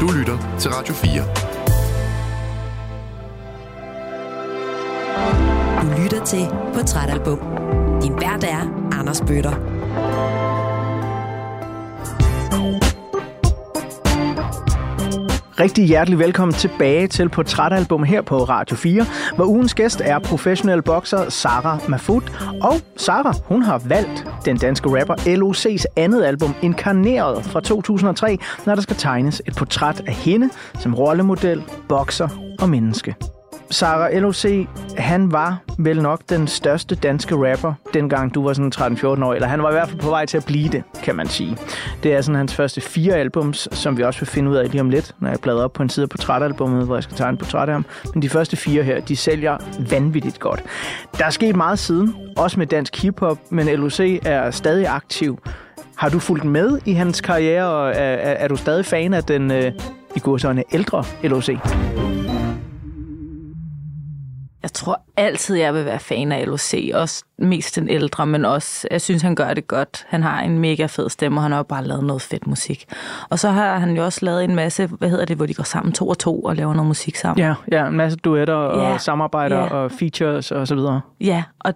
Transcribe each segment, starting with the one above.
Du lytter til Radio 4. Du lytter til Portrætalbum. Din vært er Anders Bøtter. Rigtig hjertelig velkommen tilbage til Portrætalbum her på Radio 4, hvor ugens gæst er professionel bokser Sara Mafut. Og Sara, hun har valgt den danske rapper LOC's andet album, Inkarneret fra 2003, når der skal tegnes et portræt af hende som rollemodel, bokser og menneske. Sara LOC, han var vel nok den største danske rapper, dengang du var sådan 13-14 år, eller han var i hvert fald på vej til at blive det, kan man sige. Det er sådan hans første fire albums, som vi også vil finde ud af lige om lidt, når jeg bladrer op på en side af portrætalbummet, hvor jeg skal tegne portræt af ham. Men de første fire her, de sælger vanvittigt godt. Der er sket meget siden, også med dansk hiphop, men LOC er stadig aktiv. Har du fulgt med i hans karriere, og er, er, er du stadig fan af den øh, i godsøjne ældre LOC? Jeg tror altid, jeg vil være fan af LOC. Også mest den ældre, men også, jeg synes, han gør det godt. Han har en mega fed stemme, og han har jo bare lavet noget fedt musik. Og så har han jo også lavet en masse, hvad hedder det, hvor de går sammen to og to og laver noget musik sammen. Ja, ja en masse duetter og ja, samarbejder ja. og features og så videre. Ja, og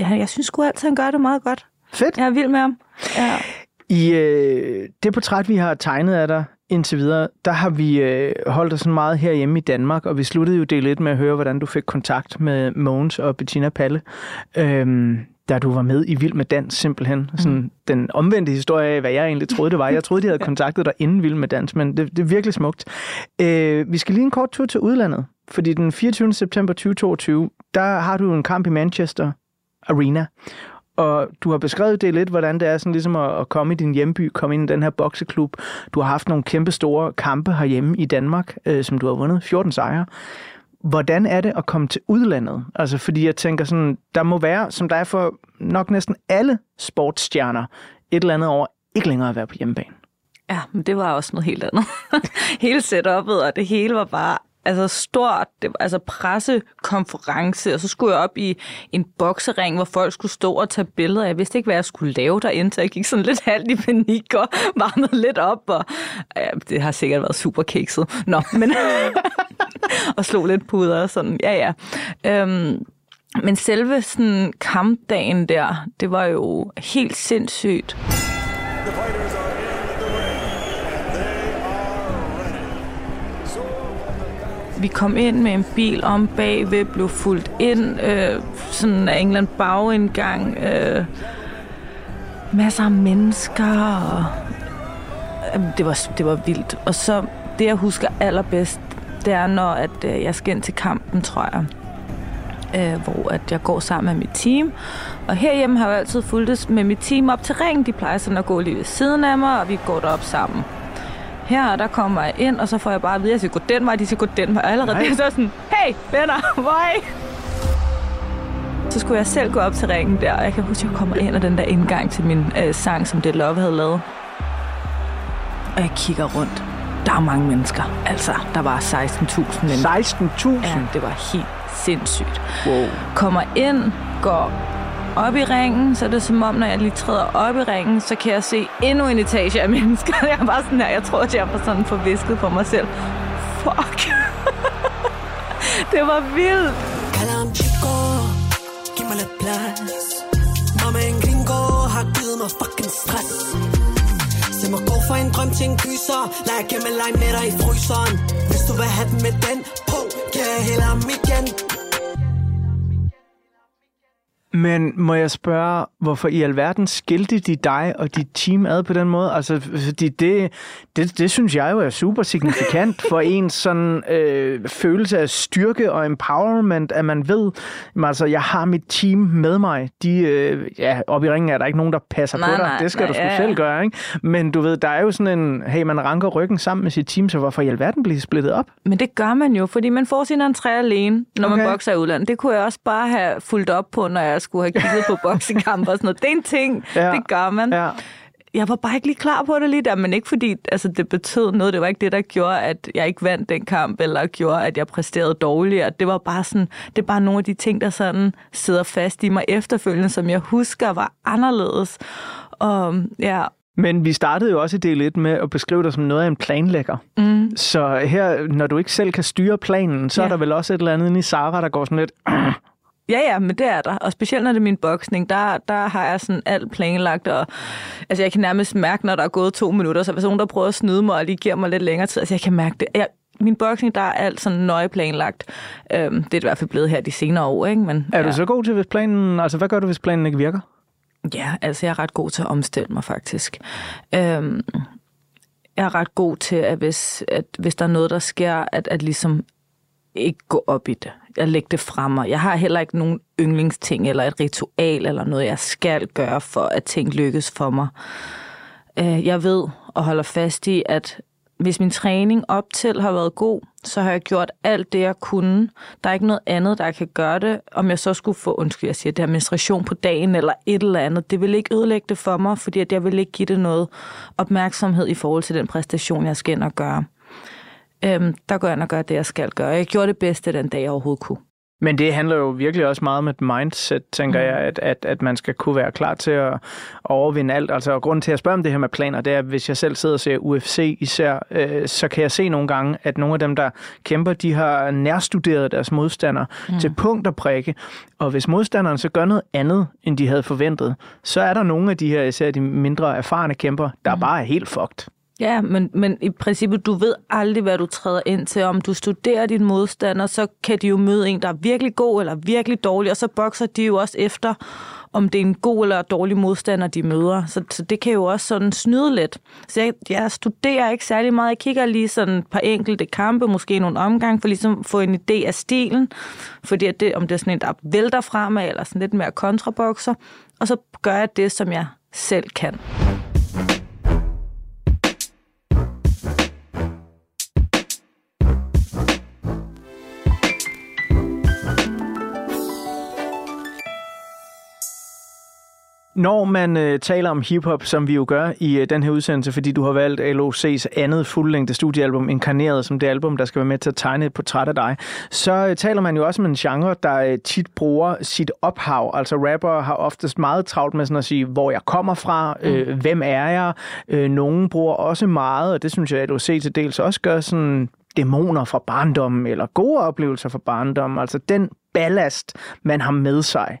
jeg synes sgu altid, han gør det meget godt. Fedt. Jeg er vild med ham. Ja. I øh, det portræt, vi har tegnet af dig, indtil videre, der har vi øh, holdt os sådan meget herhjemme i Danmark, og vi sluttede jo det lidt med at høre, hvordan du fik kontakt med Mogens og Bettina Palle, øh, da du var med i Vild med Dans, simpelthen. Sådan mm. den omvendte historie af, hvad jeg egentlig troede, det var. Jeg troede, de havde kontaktet dig inden Vild med Dans, men det, det er virkelig smukt. Øh, vi skal lige en kort tur til udlandet, fordi den 24. september 2022, der har du en kamp i Manchester Arena, og du har beskrevet det lidt, hvordan det er sådan ligesom at, at komme i din hjemby, komme ind i den her bokseklub. Du har haft nogle kæmpe store kampe herhjemme i Danmark, øh, som du har vundet, 14 sejre. Hvordan er det at komme til udlandet? Altså, fordi jeg tænker sådan, der må være, som der er for nok næsten alle sportsstjerner, et eller andet over ikke længere at være på hjemmebane. Ja, men det var også noget helt andet. hele setupet, og det hele var bare altså stort, det var, altså pressekonference, og så skulle jeg op i en boksering, hvor folk skulle stå og tage billeder. Jeg vidste ikke, hvad jeg skulle lave derinde, så jeg gik sådan lidt halvt i panik og varmede lidt op, og ja, det har sikkert været super kikset. Nå, men og slog lidt puder og sådan, ja ja. Øhm, men selve sådan kampdagen der, det var jo helt sindssygt. Vi kom ind med en bil om bagved, blev fuldt ind, øh, sådan af England bagindgang, øh, masser af mennesker, og, øh, det, var, det var vildt. Og så det, jeg husker allerbedst, det er, når at, øh, jeg skal ind til kampen, tror jeg. Øh, hvor at jeg går sammen med mit team. Og herhjemme har jeg altid fulgt med mit team op til ringen. De plejer sådan at gå lige ved siden af mig, og vi går derop sammen her der kommer jeg ind, og så får jeg bare at vide, at jeg skal gå den vej, de skal gå den vej. Og allerede Nej. det er så sådan, hey venner, hvor? Så skulle jeg selv gå op til ringen der, og jeg kan huske, at jeg kommer ind af den der indgang til min øh, sang, som det Love havde lavet. Og jeg kigger rundt. Der er mange mennesker. Altså, der var 16.000 mennesker. 16.000? Ja, det var helt sindssygt. Wow. Kommer ind, går op i ringen, så er det som om, når jeg lige træder op i ringen, så kan jeg se endnu en etage af mennesker. Jeg er bare sådan her, jeg tror, at jeg var sådan forvisket for mig selv. Fuck. det var vildt. Kalam chico, giv mig lidt plads. Mamma en gringo har givet mig fucking stress. Se mig gå fra en drøm til en gyser Lad jeg gemme lege med dig i fryseren Hvis du vil have den med den på kan jeg hælde ham igen men må jeg spørge, hvorfor i alverden skilte de dig og dit team ad på den måde? Altså, fordi det, det, det synes jeg jo er super signifikant for en sådan øh, følelse af styrke og empowerment, at man ved, altså, jeg har mit team med mig. De, øh, ja, op i ringen er der ikke nogen, der passer nej, på dig. Nej, det skal nej, du sgu ja, selv gøre, ikke? Men du ved, der er jo sådan en, hey, man ranker ryggen sammen med sit team, så hvorfor i alverden bliver splittet op? Men det gør man jo, fordi man får sin entré alene, når okay. man bokser i udlandet. Det kunne jeg også bare have fulgt op på, når jeg skulle have kigget på boksekamp og sådan noget. Det er en ting, ja. det gør man. Ja. Jeg var bare ikke lige klar på det lige der, men ikke fordi altså, det betød noget. Det var ikke det, der gjorde, at jeg ikke vandt den kamp, eller gjorde, at jeg præsterede dårligere. Det var bare sådan, det er bare nogle af de ting, der sådan sidder fast i mig efterfølgende, som jeg husker var anderledes. Og ja, men vi startede jo også i del 1 med at beskrive dig som noget af en planlægger. Mm. Så her, når du ikke selv kan styre planen, så ja. er der vel også et eller andet inde i Sara, der går sådan lidt... Ja, ja, men det er der. Og specielt når det er min boksning, der, der har jeg sådan alt planlagt. Og, altså, jeg kan nærmest mærke, når der er gået to minutter, så hvis nogen, der prøver at snyde mig og lige giver mig lidt længere tid, altså jeg kan mærke det. Jeg, min boksning, der er alt sådan nøje planlagt. Øhm, det er det i hvert fald blevet her de senere år, ikke? Men, er du ja. så god til, hvis planen... Altså, hvad gør du, hvis planen ikke virker? Ja, altså jeg er ret god til at omstille mig faktisk. Øhm, jeg er ret god til, at hvis, at hvis der er noget, der sker, at, at ligesom ikke gå op i det at lægge det frem og Jeg har heller ikke nogen yndlingsting eller et ritual eller noget, jeg skal gøre for, at ting lykkes for mig. Øh, jeg ved og holder fast i, at hvis min træning op til har været god, så har jeg gjort alt det, jeg kunne. Der er ikke noget andet, der kan gøre det. Om jeg så skulle få, undskyld, jeg siger, det administration på dagen eller et eller andet, det vil ikke ødelægge det for mig, fordi at jeg vil ikke give det noget opmærksomhed i forhold til den præstation, jeg skal ind og gøre. Øhm, der går jeg ind og gør det, jeg skal gøre. Jeg gjorde det bedste den dag, jeg overhovedet kunne. Men det handler jo virkelig også meget om et mindset, tænker mm. jeg, at, at, at man skal kunne være klar til at overvinde alt. Altså, og grunden til at spørge om det her med planer, det er, at hvis jeg selv sidder og ser UFC især, øh, så kan jeg se nogle gange, at nogle af dem, der kæmper, de har nærstuderet deres modstander mm. til punkt og prikke. Og hvis modstanderen så gør noget andet, end de havde forventet, så er der nogle af de her, især de mindre erfarne kæmper, der mm. bare er helt fucked. Ja, men, men i princippet, du ved aldrig, hvad du træder ind til. Om du studerer din modstander, så kan de jo møde en, der er virkelig god eller virkelig dårlig, og så bokser de jo også efter, om det er en god eller dårlig modstander, de møder. Så, så det kan jo også sådan snyde lidt. Så jeg, jeg studerer ikke særlig meget. Jeg kigger lige sådan et par enkelte kampe, måske nogle omgang, for ligesom at få en idé af stilen. Fordi at det, om det er sådan en, der vælter fremad, eller sådan lidt mere kontrabokser. Og så gør jeg det, som jeg selv kan. Når man øh, taler om hiphop, som vi jo gør i øh, den her udsendelse, fordi du har valgt LOC's andet fuldlængde studiealbum, Inkarneret, som det album, der skal være med til at tegne et portræt af dig, så øh, taler man jo også om en genre, der øh, tit bruger sit ophav. Altså rapper har oftest meget travlt med sådan at sige, hvor jeg kommer fra, øh, mm. hvem er jeg. Øh, nogen bruger også meget, og det synes jeg, at LOC til dels også gør sådan dæmoner fra barndommen, eller gode oplevelser fra barndommen. Altså den ballast, man har med sig.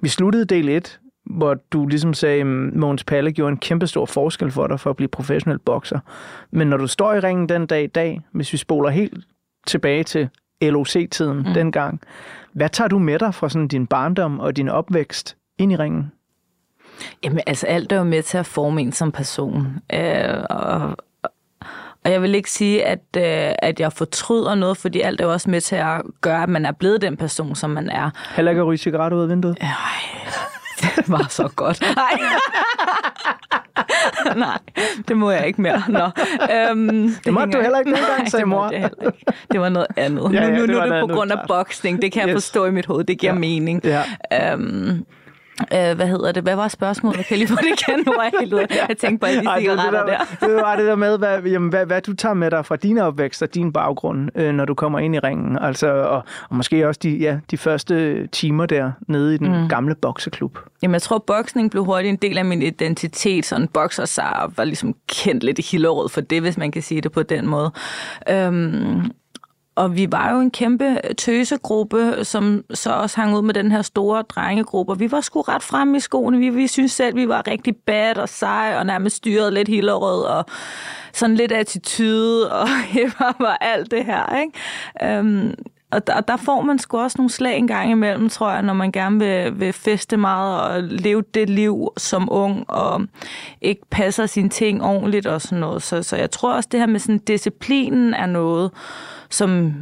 Vi sluttede del 1 hvor du ligesom sagde, Måns Palle gjorde en kæmpe stor forskel for dig for at blive professionel bokser. Men når du står i ringen den dag i dag, hvis vi spoler helt tilbage til LOC-tiden mm. dengang, hvad tager du med dig fra sådan din barndom og din opvækst ind i ringen? Jamen altså alt er jo med til at forme en som person. Øh, og, og jeg vil ikke sige, at, øh, at jeg fortryder noget, fordi alt er jo også med til at gøre, at man er blevet den person, som man er. Heller ikke at ryge cigaretter ud af vinduet? Øh, det var så godt. Nej. Nej, det må jeg ikke mere. Nå. Øhm, det, det måtte du heller ikke dengang, sagde mor. Det, ikke. det var noget andet. Ja, ja, nu, nu, nu er det på grund af boksning. Det kan jeg yes. forstå i mit hoved. Det giver ja. mening. Ja. Øhm, Øh, hvad hedder det? Hvad var spørgsmålet? Kan jeg lige få det igen nu? Jeg, helt jeg tænkte på alle de cigaretter der. Det var det der med, hvad, jamen, hvad, hvad du tager med dig fra din opvækst og din baggrund, øh, når du kommer ind i ringen. Altså, og, og måske også de, ja, de første timer der nede i den mm. gamle bokseklub. Jamen, jeg tror, boksning blev hurtigt en del af min identitet. Sådan bokser sig var ligesom kendt lidt i Hillerød for det, hvis man kan sige det på den måde. Øhm, og vi var jo en kæmpe tøsegruppe, som så også hang ud med den her store drengegruppe. Og vi var sgu ret fremme i skoene. Vi, vi synes selv, vi var rigtig bad og sej, og nærmest styret lidt hillerød, og sådan lidt attitude, og var, var alt det her. Ikke? Øhm, og der, der får man sgu også nogle slag en gang imellem, tror jeg, når man gerne vil, vil feste meget og leve det liv som ung, og ikke passer sine ting ordentligt og sådan noget. Så, så jeg tror også, det her med sådan disciplinen er noget, som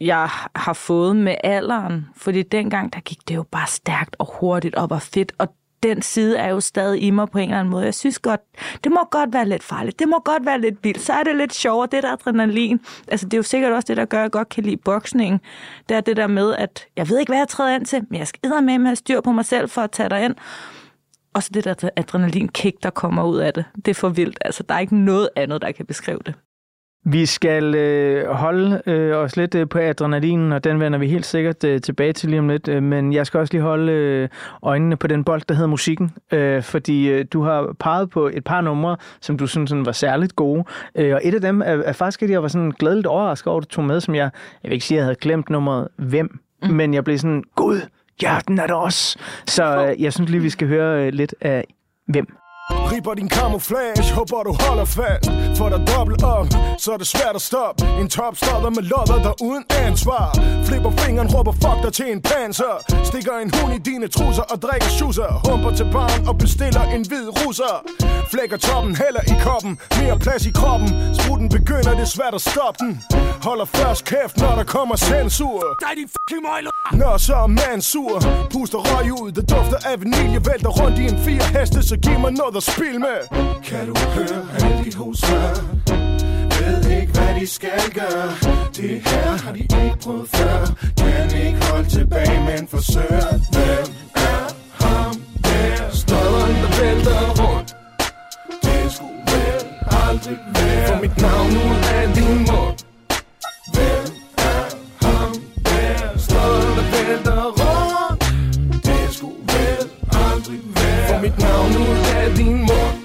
jeg har fået med alderen. Fordi dengang, der gik det jo bare stærkt og hurtigt og var fedt. Og den side er jo stadig i mig på en eller anden måde. Jeg synes godt, det må godt være lidt farligt. Det må godt være lidt vildt. Så er det lidt sjovere, det der adrenalin. Altså, det er jo sikkert også det, der gør, at jeg godt kan lide boksning. Det er det der med, at jeg ved ikke, hvad jeg træder ind til, men jeg skal med med at styr på mig selv for at tage dig ind. Og så det der adrenalin-kick, der kommer ud af det. Det er for vildt. Altså, der er ikke noget andet, der kan beskrive det. Vi skal øh, holde øh, os lidt øh, på adrenalinen, og den vender vi helt sikkert øh, tilbage til lige om lidt. Øh, men jeg skal også lige holde øh, øjnene på den bold, der hedder musikken. Øh, fordi øh, du har peget på et par numre, som du synes sådan, var særligt gode. Øh, og et af dem er, er faktisk et, jeg var sådan glædeligt overrasket over, at du tog med, som jeg, jeg vil ikke sige, at jeg havde glemt nummeret Hvem. Mm. Men jeg blev sådan, Gud, ja, den er der også. Så øh, jeg synes lige, vi skal høre øh, lidt af Hvem. Ripper din camouflage, håber du holder fast. For der dobbelt op, så er det svært at stoppe. En top stopper med lodder, der uden ansvar. Flipper fingeren, råber fuck dig til en panser. Stikker en hund i dine trusser og drikker schusser. Humper til barn og bestiller en hvid russer. Flækker toppen, heller i koppen Mere plads i kroppen. Spruten begynder, det er svært at stoppe den. Holder først kæft, når der kommer censur. Der er din fucking møgler. Når så er man sur Puster røg ud, det dufter af vanilje Vælter rundt i en fire heste, så giv mig noget at spille med. Kan du høre alle de hoser Ved ikke hvad de skal gøre. Det her har de ikke prøvet før. Kan ikke holde tilbage, men forsøger. Hvem er ham der? Støderen der vælter rundt. Det skulle vel aldrig være. For mit navn nu er din mund. Vælter rundt Det skulle vel aldrig være For mit navn ud af din mund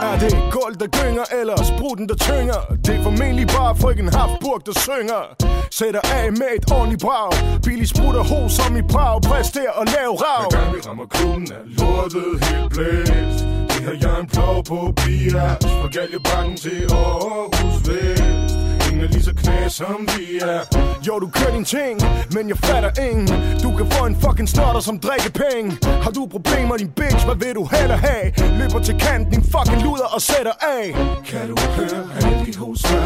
er det gulv, der gynger, eller spruten, der tynger? Det er formentlig bare frøken Hafburg, der synger. Sætter af med et ordentligt brag. Billig sprutter ho som i Prag. Præster og lav rav. Hver gang vi rammer klubben er lortet helt blæst. Det har jeg en plov på bias. Fra Galjebakken til Aarhus Vest er lige så knæ som vi er. Jo, du kører din ting, men jeg fatter ingen. Du kan få en fucking snotter som drikke penge. Har du problemer, din bitch, hvad vil du heller have? Løber til kanten, din fucking luder og sætter af. Kan du høre alle de hoster?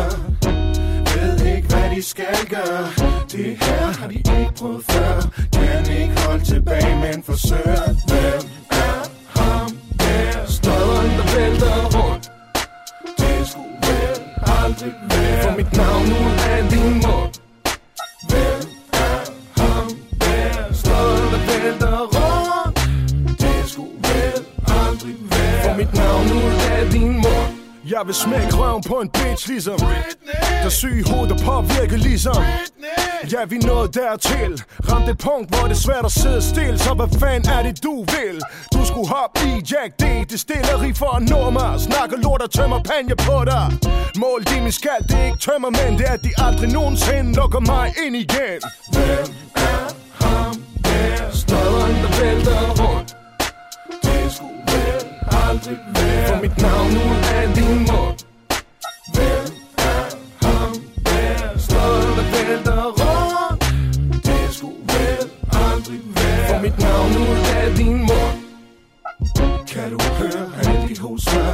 Ved ikke, hvad de skal gøre. Det her har de ikke prøvet før. Kan ikke holde tilbage, men forsøger. Hvem er ham der? Støderen, der vælter rundt. For mit navn ud af din mund Hvem er ham der? Stolt og vælter rundt Det skulle vel aldrig være For mit navn ud af din mund jeg vil smække røven på en bitch ligesom Britney. Der syg i hovedet og påvirke ligesom Britney. Ja, vi nåede dertil. Ramte et punkt, hvor det er svært at sidde stille Så hvad fanden er det, du vil? Du skulle hoppe i Jack D. Det stilleri for at nå mig. Snakker lort og tømmer panje på dig. Mål din min skal, det er ikke tømmer men Det er, at de aldrig nogensinde lukker mig ind igen. Hvem er ham der? Støderen, der vælter rundt. Det skulle vel aldrig være. For mit navn nu er din mund. Hvem er ham der? Støderen, der vælter rundt. Mit navn ud af din mund Kan du høre alle de hoster?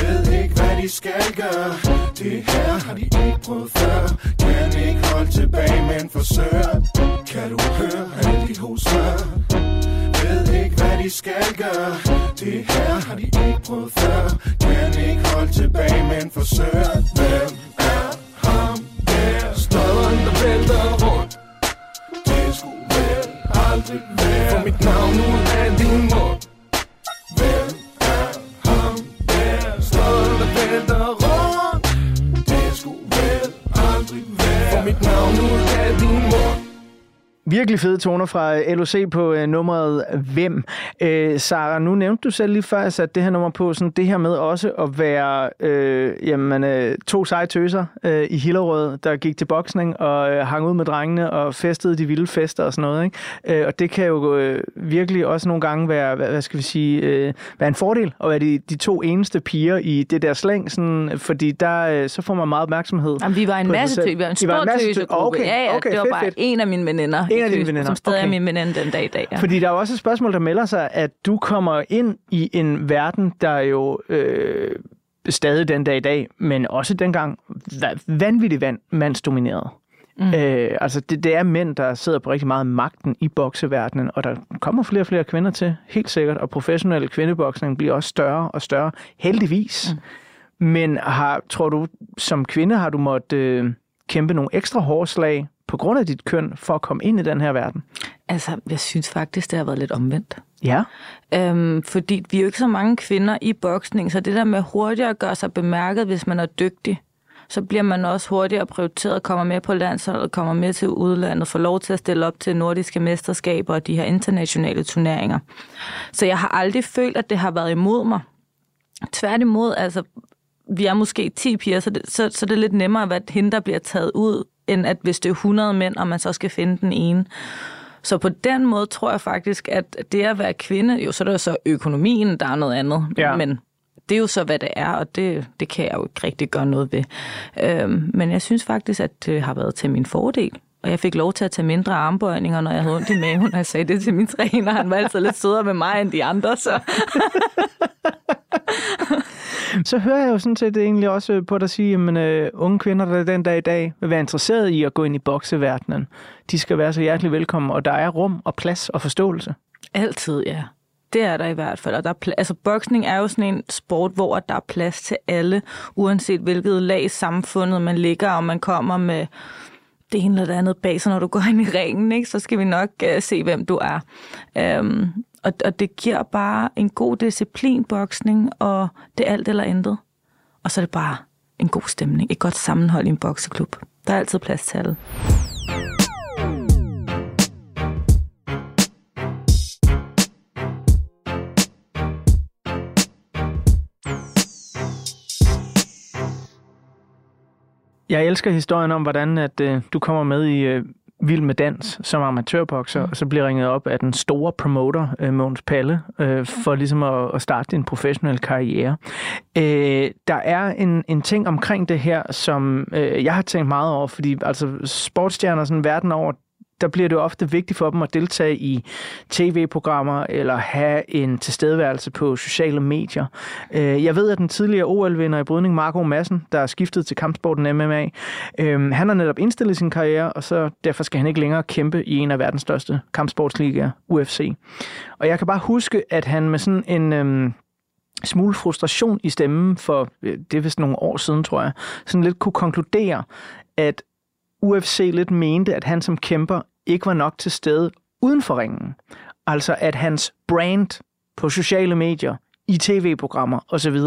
Ved ikke hvad de skal gøre. Det her har de ikke prøvet før. Kan ikke holde tilbage, men forsøger. Kan du høre alle de hoster? ved ikke, hvad de skal gøre. Det her har de ikke prøvet før. Kan ikke holde tilbage, men forsøger. Hvem er ham der? Støderen, der vælter rundt aldrig være. For mit navn ud af din mund. Hvem er ham? Der? Stolt og vælter rundt Det skulle vel aldrig være. For mit navn ud af din mund. Virkelig fede toner fra LOC på øh, nummeret Hvem. Øh, Sara, nu nævnte du selv lige før, at jeg satte det her nummer på, sådan det her med også at være øh, jamen, øh, to seje tøser øh, i Hillerød, der gik til boksning og øh, hang ud med drengene og festede de vilde fester og sådan noget. Ikke? Øh, og det kan jo øh, virkelig også nogle gange være, hvad, hvad skal vi sige, øh, være en fordel at være de, de to eneste piger i det der slæng, sådan, fordi der øh, så får man meget opmærksomhed. Jamen, vi var en masse selv. tø, vi var en stor masse tø- tøsegruppe. Okay, ja, ja, okay, det var fedt, bare fedt. en af mine veninder. En af dine veninder, Som stadig okay. er min veninde den dag i dag. Ja. Fordi der er jo også et spørgsmål, der melder sig, at du kommer ind i en verden, der jo øh, stadig den dag i dag, men også dengang va- vanvittigt van- mandsdomineret. Mm. Øh, altså det, det er mænd, der sidder på rigtig meget magten i bokseverdenen, og der kommer flere og flere kvinder til, helt sikkert, og professionel kvindeboksning bliver også større og større, heldigvis. Mm. Men har, tror du, som kvinde har du måttet øh, kæmpe nogle ekstra hårde slag på grund af dit køn for at komme ind i den her verden? Altså, jeg synes faktisk, det har været lidt omvendt. Ja. Øhm, fordi vi er jo ikke så mange kvinder i boksning, så det der med hurtigt at gøre sig bemærket, hvis man er dygtig, så bliver man også hurtigere prioriteret, kommer med på landsholdet, kommer med til udlandet, får lov til at stille op til nordiske mesterskaber og de her internationale turneringer. Så jeg har aldrig følt, at det har været imod mig. Tværtimod, altså, vi er måske 10 piger, så det, så, så det er lidt nemmere at være hende, der bliver taget ud, end at hvis det er 100 mænd, og man så skal finde den ene. Så på den måde tror jeg faktisk, at det at være kvinde, jo så er der så økonomien, der er noget andet, ja. men det er jo så, hvad det er, og det, det kan jeg jo ikke rigtig gøre noget ved. Øhm, men jeg synes faktisk, at det har været til min fordel. Og jeg fik lov til at tage mindre armbøjninger, når jeg havde ondt i maven, og jeg sagde det til min træner. Han var altid lidt sødere med mig end de andre, så... så hører jeg jo sådan set egentlig også øh, på dig sige, at uh, øh, unge kvinder, der den dag i dag vil være interesseret i at gå ind i bokseverdenen, de skal være så hjertelig velkommen, og der er rum og plads og forståelse. Altid, ja. Det er der i hvert fald. Og der er altså, boksning er jo sådan en sport, hvor der er plads til alle, uanset hvilket lag i samfundet man ligger, og man kommer med det ene eller det andet bag, så når du går ind i ringen, ikke, så skal vi nok uh, se, hvem du er. Um, og, og det giver bare en god disciplin, boksning, og det er alt eller intet. Og så er det bare en god stemning, et godt sammenhold i en bokseklub. Der er altid plads til alle. Jeg elsker historien om, hvordan at øh, du kommer med i øh, Vild med Dans som amatørbokser, mm. og så bliver ringet op af den store promoter, øh, Måns Palle, øh, for ligesom at, at starte din professionelle karriere. Øh, der er en, en ting omkring det her, som øh, jeg har tænkt meget over, fordi altså sportsstjerner sådan verden over, der bliver det jo ofte vigtigt for dem at deltage i tv-programmer eller have en tilstedeværelse på sociale medier. Øh, jeg ved, at den tidligere OL-vinder i brydning, Marco Madsen, der er skiftet til kampsporten MMA, øh, han har netop indstillet sin karriere, og så derfor skal han ikke længere kæmpe i en af verdens største kampsportsligaer, UFC. Og jeg kan bare huske, at han med sådan en... Øh, smule frustration i stemmen for, øh, det er vist nogle år siden, tror jeg, sådan lidt kunne konkludere, at UFC lidt mente, at han som kæmper ikke var nok til stede uden for ringen. Altså at hans brand på sociale medier, i tv-programmer osv.,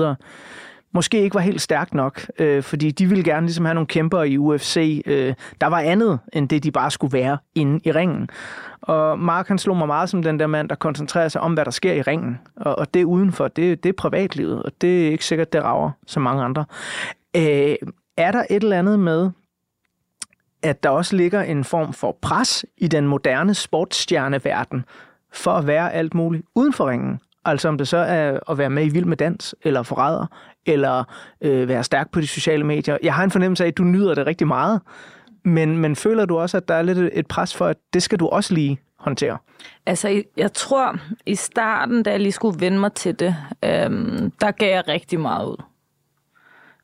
måske ikke var helt stærkt nok, øh, fordi de ville gerne ligesom have nogle kæmper i UFC, øh, der var andet end det, de bare skulle være inde i ringen. Og Mark han slog mig meget som den der mand, der koncentrerer sig om, hvad der sker i ringen. Og, og det udenfor, det, det er privatlivet, og det er ikke sikkert, det rager så mange andre. Øh, er der et eller andet med, at der også ligger en form for pres i den moderne sportsstjerneverden for at være alt muligt uden for ringen. Altså om det så er at være med i Vild med Dans, eller Forræder, eller øh, være stærk på de sociale medier. Jeg har en fornemmelse af, at du nyder det rigtig meget, men, men føler du også, at der er lidt et pres for, at det skal du også lige håndtere? Altså, jeg tror, i starten, da jeg lige skulle vende mig til det, øhm, der gav jeg rigtig meget ud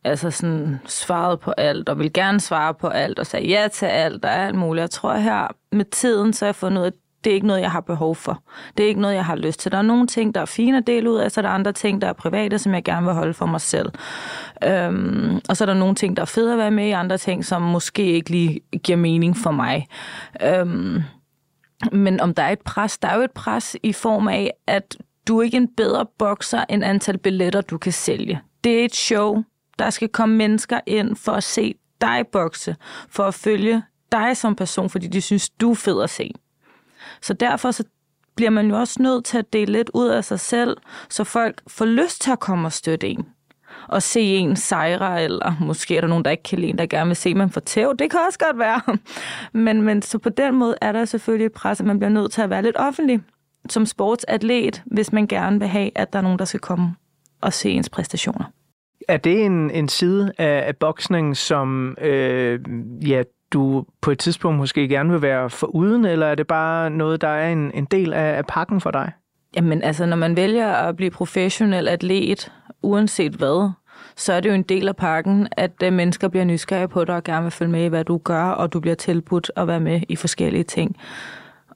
altså sådan svaret på alt, og vil gerne svare på alt, og sagde ja til alt, og alt muligt. Jeg tror her med tiden, så har jeg fundet ud af, at det er ikke noget, jeg har behov for. Det er ikke noget, jeg har lyst til. Der er nogle ting, der er fine at dele ud af, så der er andre ting, der er private, som jeg gerne vil holde for mig selv. Øhm, og så er der nogle ting, der er fede at være med i, andre ting, som måske ikke lige giver mening for mig. Øhm, men om der er et pres, der er jo et pres i form af, at du er ikke en bedre bokser end antal billetter, du kan sælge. Det er et show, der skal komme mennesker ind for at se dig bokse, for at følge dig som person, fordi de synes, du er fed at se. Så derfor så bliver man jo også nødt til at dele lidt ud af sig selv, så folk får lyst til at komme og støtte en. Og se en sejre, eller måske er der nogen, der ikke kan lide en, der gerne vil se, man får tæv. Det kan også godt være. Men, men så på den måde er der selvfølgelig et pres, at man bliver nødt til at være lidt offentlig som sportsatlet, hvis man gerne vil have, at der er nogen, der skal komme og se ens præstationer. Er det en, en side af, af boksning, som øh, ja, du på et tidspunkt måske gerne vil være for uden, eller er det bare noget, der er en, en del af, af pakken for dig? Jamen altså, når man vælger at blive professionel atlet, uanset hvad, så er det jo en del af pakken, at øh, mennesker bliver nysgerrige på dig og gerne vil følge med i, hvad du gør, og du bliver tilbudt at være med i forskellige ting.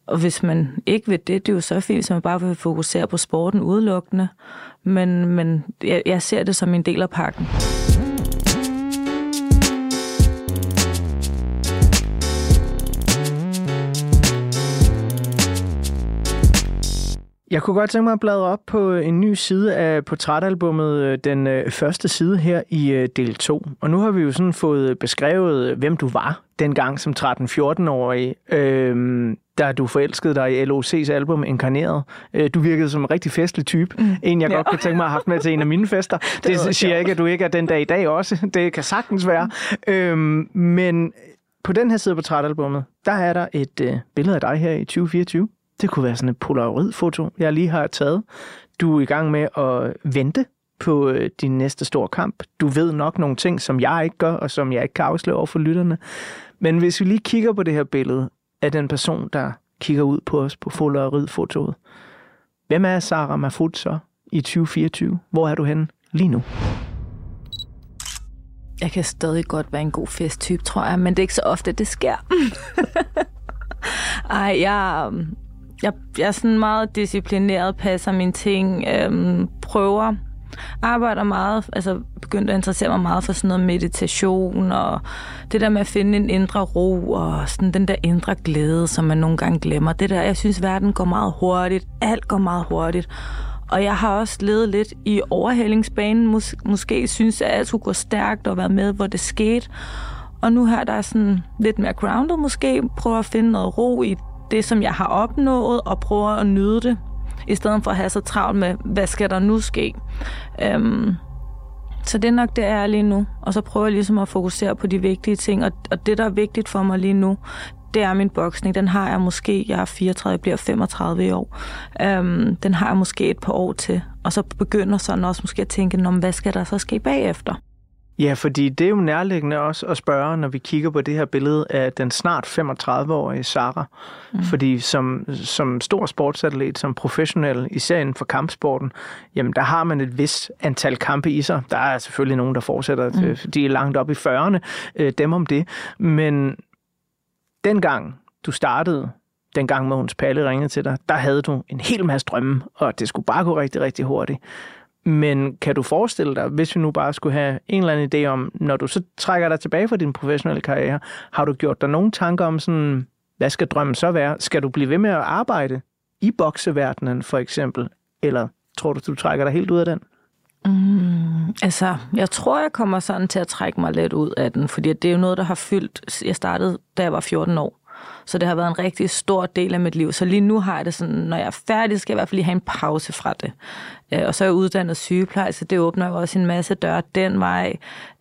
Og hvis man ikke vil det, det er jo så fint, hvis man bare vil fokusere på sporten udelukkende. Men, men jeg, jeg ser det som en del af pakken. Jeg kunne godt tænke mig at bladre op på øh, en ny side af portrætalbummet, øh, den øh, første side her i del 2. Og nu har vi jo sådan fået beskrevet, hvem du var dengang som 13-14-årig, Øhm, da du forelskede dig i LOC's album Inkarneret. Du virkede som en rigtig festlig type. Mm. En, jeg ja. godt kunne tænke mig at have haft med til en af mine fester. det, det siger jeg ikke, at du ikke er den dag i dag også. Det kan sagtens være. Øh, men på den her side af portrætalbummet, der er der et øh, billede af dig her i 2024. Det kunne være sådan et polaroid-foto, jeg lige har taget. Du er i gang med at vente på øh, din næste store kamp. Du ved nok nogle ting, som jeg ikke gør, og som jeg ikke kan afsløre over for lytterne. Men hvis vi lige kigger på det her billede af den person, der kigger ud på os på polaroid-fotoet. Hvem er Sarah Mahfoud så i 2024? Hvor er du henne lige nu? Jeg kan stadig godt være en god festtype, tror jeg, men det er ikke så ofte, det sker. Ej, jeg, jeg, jeg er sådan meget disciplineret, passer mine ting, øhm, prøver, arbejder meget, altså begyndte at interessere mig meget for sådan noget meditation, og det der med at finde en indre ro, og sådan den der indre glæde, som man nogle gange glemmer. Det der, jeg synes, verden går meget hurtigt, alt går meget hurtigt, og jeg har også levet lidt i overhældingsbanen, Mås- måske synes, at alt skulle gå stærkt og være med, hvor det skete. Og nu her der er sådan lidt mere grounded måske, prøver at finde noget ro i det, som jeg har opnået, og prøver at nyde det, i stedet for at have så travlt med, hvad skal der nu ske? Øhm, så det er nok det, jeg er lige nu. Og så prøver jeg ligesom at fokusere på de vigtige ting. Og, og det, der er vigtigt for mig lige nu, det er min boksning. Den har jeg måske, jeg er 34, jeg bliver 35 i år. Øhm, den har jeg måske et par år til. Og så begynder sådan også måske at tænke, hvad skal der så ske bagefter? Ja, fordi det er jo nærliggende også at spørge, når vi kigger på det her billede af den snart 35-årige Sara. Mm. Fordi som, som stor sportsatlet, som professionel, især inden for kampsporten, jamen der har man et vist antal kampe i sig. Der er selvfølgelig nogen, der fortsætter, mm. de er langt op i 40'erne, øh, dem om det. Men dengang du startede, dengang Mogens Palle ringede til dig, der havde du en hel masse drømme, og det skulle bare gå rigtig, rigtig hurtigt. Men kan du forestille dig, hvis vi nu bare skulle have en eller anden idé om, når du så trækker dig tilbage fra din professionelle karriere, har du gjort dig nogle tanker om sådan, hvad skal drømmen så være? Skal du blive ved med at arbejde i bokseverdenen for eksempel? Eller tror du, du trækker dig helt ud af den? Mm, altså, jeg tror, jeg kommer sådan til at trække mig lidt ud af den, fordi det er jo noget, der har fyldt. Jeg startede, da jeg var 14 år. Så det har været en rigtig stor del af mit liv. Så lige nu har jeg det sådan, når jeg er færdig, skal jeg i hvert fald lige have en pause fra det. Øh, og så er jeg uddannet sygeplejerske, det åbner jo også en masse døre den vej.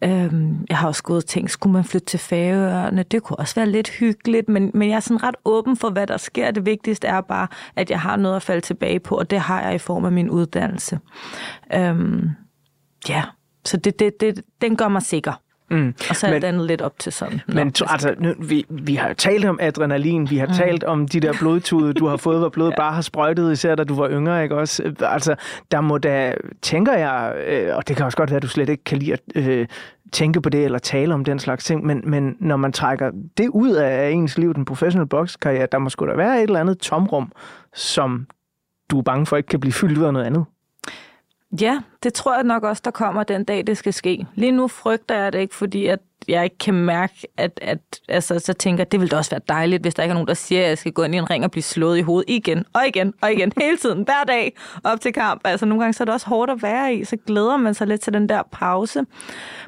Øh, jeg har også gået og tænkt, skulle man flytte til Færøerne? Det kunne også være lidt hyggeligt, men, men jeg er sådan ret åben for, hvad der sker. Det vigtigste er bare, at jeg har noget at falde tilbage på, og det har jeg i form af min uddannelse. Øh, ja, så det, det, det, den gør mig sikker. Mm. Og så er men, lidt op til sådan. Men Nå, altså, nu, vi, vi har jo talt om adrenalin, vi har mm. talt om de der blodtude, du har fået, hvor blodet ja. bare har sprøjtet, især da du var yngre, ikke også? Altså, der må da, tænker jeg, øh, og det kan også godt være, at du slet ikke kan lide at øh, tænke på det, eller tale om den slags ting, men, men når man trækker det ud af ens liv, den professionelle bokskarriere, der må sgu da være et eller andet tomrum, som du er bange for ikke kan blive fyldt ud af noget andet. Ja, det tror jeg nok også, der kommer den dag, det skal ske. Lige nu frygter jeg det ikke, fordi at jeg ikke kan mærke, at, at altså, så tænker det ville da også være dejligt, hvis der ikke er nogen, der siger, at jeg skal gå ind i en ring og blive slået i hovedet igen og igen og igen, hele tiden, hver dag op til kamp. Altså nogle gange så er det også hårdt at være i, så glæder man sig lidt til den der pause.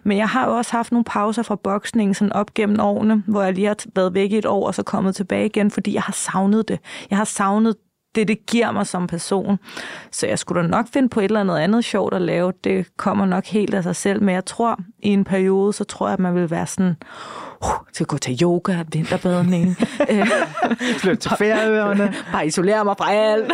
Men jeg har jo også haft nogle pauser fra boksningen sådan op gennem årene, hvor jeg lige har været væk i et år og så kommet tilbage igen, fordi jeg har savnet det. Jeg har savnet det, det giver mig som person. Så jeg skulle da nok finde på et eller andet andet sjovt at lave. Det kommer nok helt af sig selv, men jeg tror, i en periode, så tror jeg, at man vil være sådan, uh, til at gå til yoga, vinterbadning. Flytte til færøerne. bare isolere mig fra alt.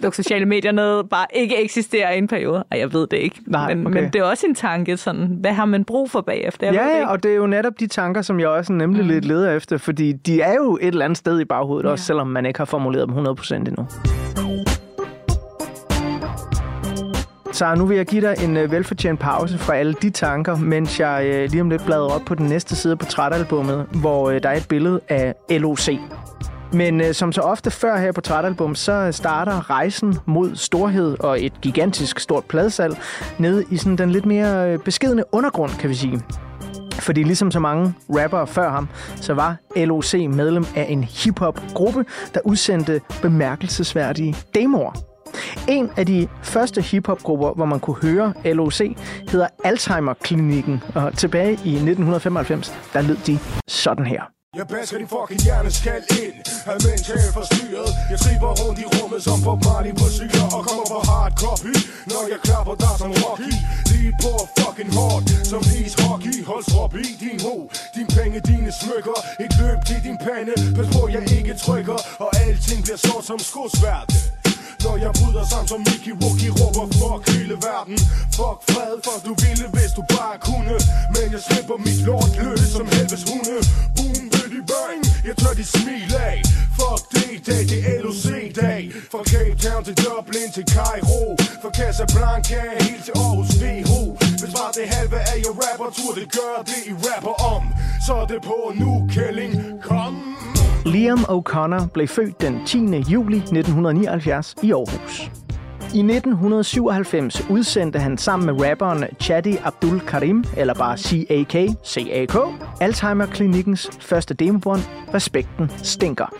Luk sociale medier ned. Bare ikke eksistere i en periode. Ej, jeg ved det ikke. Nej, men, okay. men det er også en tanke, sådan, hvad har man brug for bagefter? Jeg ja, det og det er jo netop de tanker, som jeg også nemlig mm. lidt leder efter, fordi de er jo et eller andet sted i baghovedet, ja. også selvom man ikke har formuleret dem 100% endnu. Så nu vil jeg give dig en øh, velfortjent pause fra alle de tanker, mens jeg øh, lige om lidt bladrer op på den næste side på portrætalbummet, hvor øh, der er et billede af LOC. Men øh, som så ofte før her på Portrætalbum, så starter rejsen mod storhed og et gigantisk stort pladsal nede i sådan den lidt mere øh, beskedende undergrund, kan vi sige. Fordi ligesom så mange rappere før ham, så var LOC medlem af en hip-hop-gruppe, der udsendte bemærkelsesværdige demoer. En af de første hiphopgrupper, hvor man kunne høre LOC, hedder Alzheimer-klinikken, og tilbage i 1995, der lød de sådan her. Jeg basker din fucking hjerneskal ind. Af mental forstyrret Jeg triber rundt i rummet som Bob Marley på syre Og kommer på hardcore Når jeg klapper dig som Rocky. Lige på fucking hårdt. Som is hockey Hold strop i din ho. Din penge, dine smykker. Et løb til din pande. Pas på jeg ikke trykker. Og alting bliver sort som skosværd når jeg bryder sammen som Mickey Wookie Råber fuck hele verden. Fuck fred for du ville hvis du bare kunne. Men jeg slipper mit lort løs som helvedes hunde. Boom bitty bang Jeg tør de smil af. Fuck det dag det er LOC-dag Fra Cape Town til Dublin til Cairo. Fra Casablanca helt til Aarhus VH Hvis bare det halve af jer rapper Tur det gør det I rapper om. Så er det på nu Kælling. Kom. Liam O'Connor blev født den 10. juli 1979 i Aarhus. I 1997 udsendte han sammen med rapperen Chadi Abdul Karim, eller bare CAK, CAK, Alzheimer-klinikkens første demobånd, Respekten Stinker.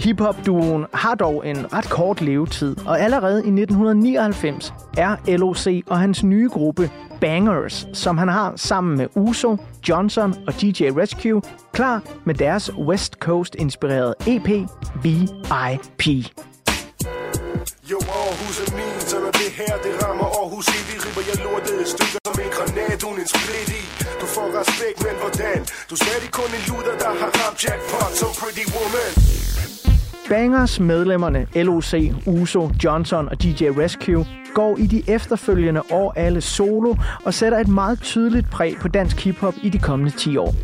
Hip-hop-duoen har dog en ret kort levetid, og allerede i 1999 er LOC og hans nye gruppe Bangers, som han har sammen med Uso, Johnson og DJ Rescue, klar med deres West Coast-inspirerede EP VIP. Jo, Aarhus er min, så når det her, det rammer Aarhus i Vi ripper jeg lortet i stykker som en granat, uden en split i Du får respekt, men hvordan? Du er stadig kun en luder, der har ramt jackpot som Pretty Woman Bangers medlemmerne LOC, Uso, Johnson og DJ Rescue går i de efterfølgende år alle solo og sætter et meget tydeligt præg på dansk hiphop i de kommende 10 år.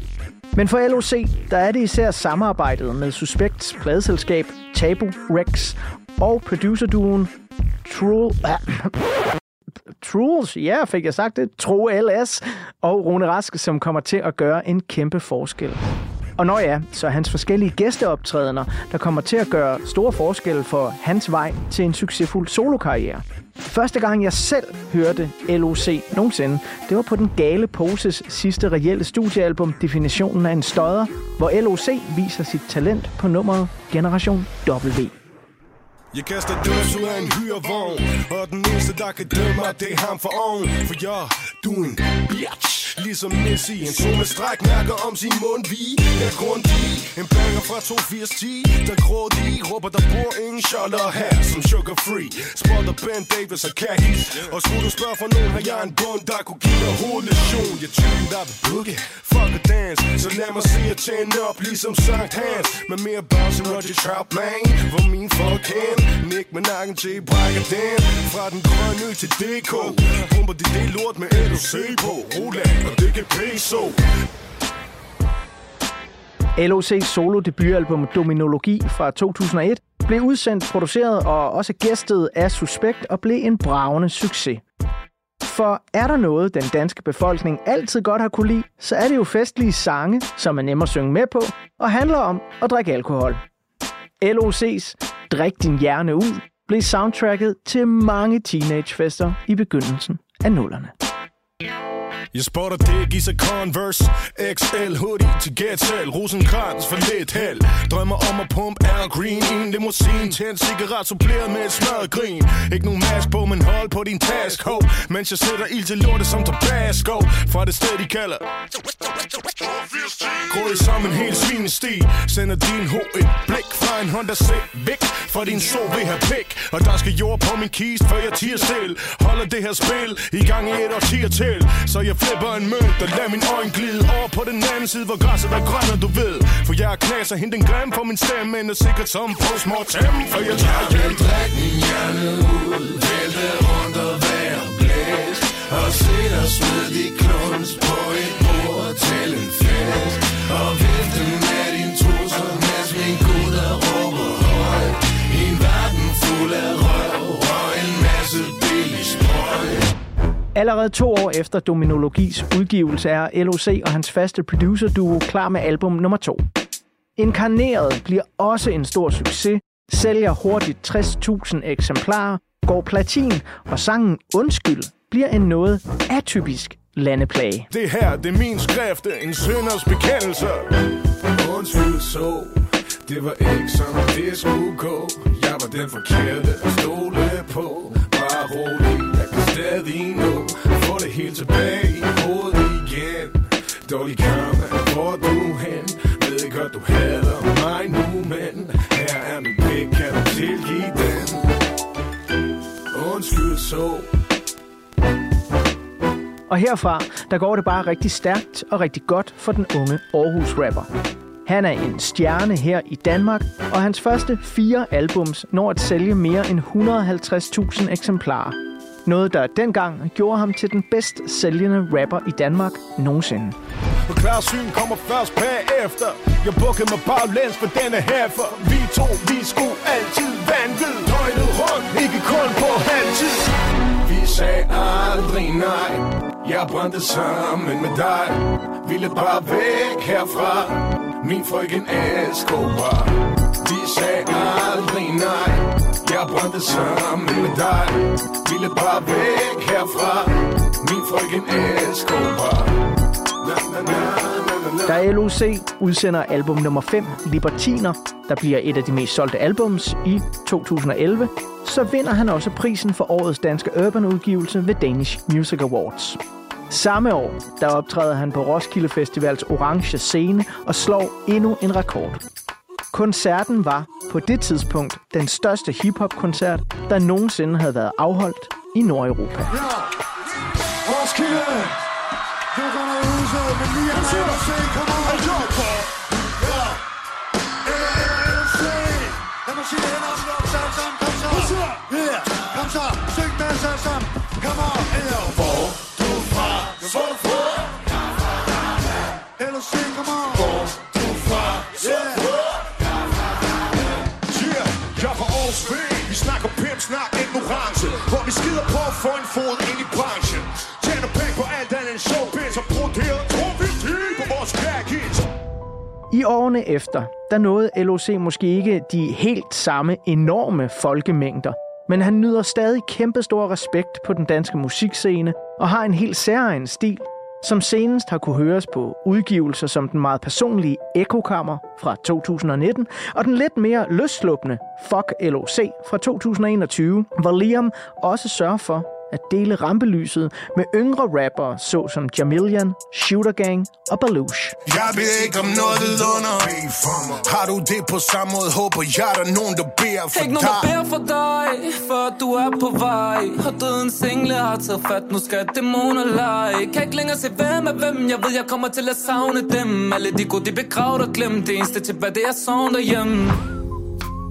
Men for LOC, der er det især samarbejdet med Suspects pladeselskab Tabu Rex og producerduoen True... Truls, ja, fik jeg sagt det, Tro LS og Rune Rask, som kommer til at gøre en kæmpe forskel. Og når ja, så er hans forskellige gæsteoptrædener, der kommer til at gøre store forskelle for hans vej til en succesfuld solokarriere. Første gang jeg selv hørte LOC nogensinde, det var på den gale Poses sidste reelle studiealbum Definitionen af en støder, hvor LOC viser sit talent på nummeret Generation W. Jeg kaster døds ud af en hyrevogn Og den eneste der kan dømme mig Det er ham for oven For jeg, du er en bitch Ligesom Messi En sol med stræk mærker om sin mund Vi er grundig En banger fra 28010 Der grå de Råber der bor ingen shotter her Som sugar free. Spotter Ben Davis og khakis Og skulle du spørge for nogen Har jeg en bund der kunne give dig hovedlektion. Jeg typen der vil boogie. Fuck a dance. Så lad mig se at tjene op Ligesom Sankt Hans. Med mere bounce end Roger Troutman Hvor min folk hen, Nick med nakken til brækker den Fra den grønne ø til DK Pumper de det lort med LOC på. Roland og det kan peso LOC's solo debutalbum Dominologi fra 2001 blev udsendt, produceret og også gæstet af Suspekt og blev en bravende succes. For er der noget, den danske befolkning altid godt har kunne lide, så er det jo festlige sange, som er nemme at synge med på, og handler om at drikke alkohol. LOC's Drik din hjerne ud blev soundtracket til mange teenagefester i begyndelsen af nullerne. Jeg spotter dig i så Converse XL hoodie til gætsal Rosenkrantz for lidt held. Drømmer om at pumpe Air Green i en limousine Tænd cigaret suppleret med et smadret grin Ikke nogen mask på, men hold på din task ho. Mens jeg sætter ild til lortet som Tabasco Fra det sted de kalder. Grød i sammen helt svinesti Sender din ho et blik fra en Honda Civic For din so vil have pik. Og der skal jord på min kist, før jeg tiger selv. Holder det her spil i gang i et årtier til Så jeg flipper en mønt og lader min øjne glide Over på den anden side, hvor græsset er grønne, du ved For jeg er knas og hente en glam for min stemme Men er sikkert som postmortem For jeg tager hjem Drik min hjerne ud Vælte rundt og være blæst Og se dig med de kluns på et bord til en fest Og vifte med din trusser Mens min gud er råber højt I en verden fuld af Allerede to år efter Dominologis udgivelse er LOC og hans faste producer-duo klar med album nummer to. Inkarneret bliver også en stor succes, sælger hurtigt 60.000 eksemplarer, går platin, og sangen Undskyld bliver en noget atypisk landeplage. Det her, det er min skrift, en synders bekendelse. Undskyld så. Det var ikke som det skulle gå. Jeg var den forkerte at stole på. Bare rolig, jeg kan stadig Få det hele tilbage i hovedet igen Dårlig karma, hvor er du hen? Ved godt du hader mig nu Men her er min pik, kan du tilgive den Undskyld så Og herfra, der går det bare rigtig stærkt og rigtig godt for den unge Aarhus-rapper. Han er en stjerne her i Danmark, og hans første fire albums når at sælge mere end 150.000 eksemplarer. Noget, der dengang gjorde ham til den bedst sælgende rapper i Danmark nogensinde. Og klarsyn kommer først bagefter. Jeg bukkede mig baglæns for denne her For vi to, vi skulle altid vanvid Døgnet rundt, ikke kun på halvtid. Vi sagde aldrig nej. Jeg brændte sammen med dig. Ville bare væk herfra. Min frøken Escobar Vi sagde aldrig nej. Jeg brændte sammen med dig Ville bare væk herfra Min frøken Escobar na, na, na, na. Da LOC udsender album nummer 5, Libertiner, der bliver et af de mest solgte albums i 2011, så vinder han også prisen for årets danske urban-udgivelse ved Danish Music Awards. Samme år, der optræder han på Roskilde Festivals orange scene og slår endnu en rekord. Koncerten var på det tidspunkt den største hiphop-koncert, der nogensinde havde været afholdt i Nordeuropa. Roskilde! Du kommer huset er med at se Kom on Ja. LLC Lad mig sige det hænder op Kom så Kom så. Kom så. Syng med os alle sammen foden ind i branchen. Tjener penge på alt andet end showbiz Og bruger det tror vi på vores kærkits I årene efter, der nåede LOC måske ikke de helt samme enorme folkemængder, men han nyder stadig kæmpestor respekt på den danske musikscene og har en helt særegen stil, som senest har kunne høres på udgivelser som den meget personlige Ekokammer fra 2019 og den lidt mere løsslupne Fuck LOC fra 2021, hvor Liam også sørger for at dele rampelyset med yngre rappere såsom Jamilian, Shooter Gang og Baluch. Jeg ved ikke om noget vidunder. Har du det på samme måde? Håber jeg der er nogen der beder for Ikke nogen, der dig. beder for dig, for du er på vej. Og døden single har taget fat, nu skal dæmoner lege. Kan ikke længere se hvem er hvem, jeg ved jeg kommer til at savne dem. Alle de gode, de begravet og glemt, det eneste tilbage, det er sådan derhjemme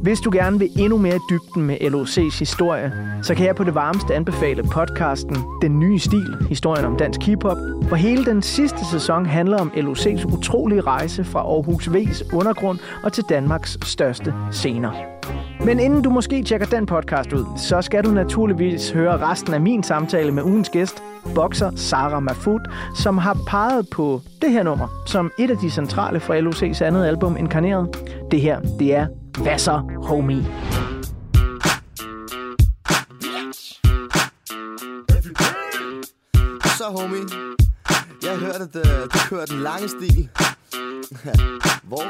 hvis du gerne vil endnu mere i dybden med LOC's historie, så kan jeg på det varmeste anbefale podcasten Den Nye Stil, historien om dansk hiphop, hvor hele den sidste sæson handler om LOC's utrolige rejse fra Aarhus V's undergrund og til Danmarks største scener. Men inden du måske tjekker den podcast ud, så skal du naturligvis høre resten af min samtale med ugens gæst, bokser Sara Mafut, som har peget på det her nummer som et af de centrale fra LOC's andet album, Inkarneret. Det her, det er hvad så, homie? Så, homie. Jeg har hørt, at øh, du kører den lange stil. Hvor?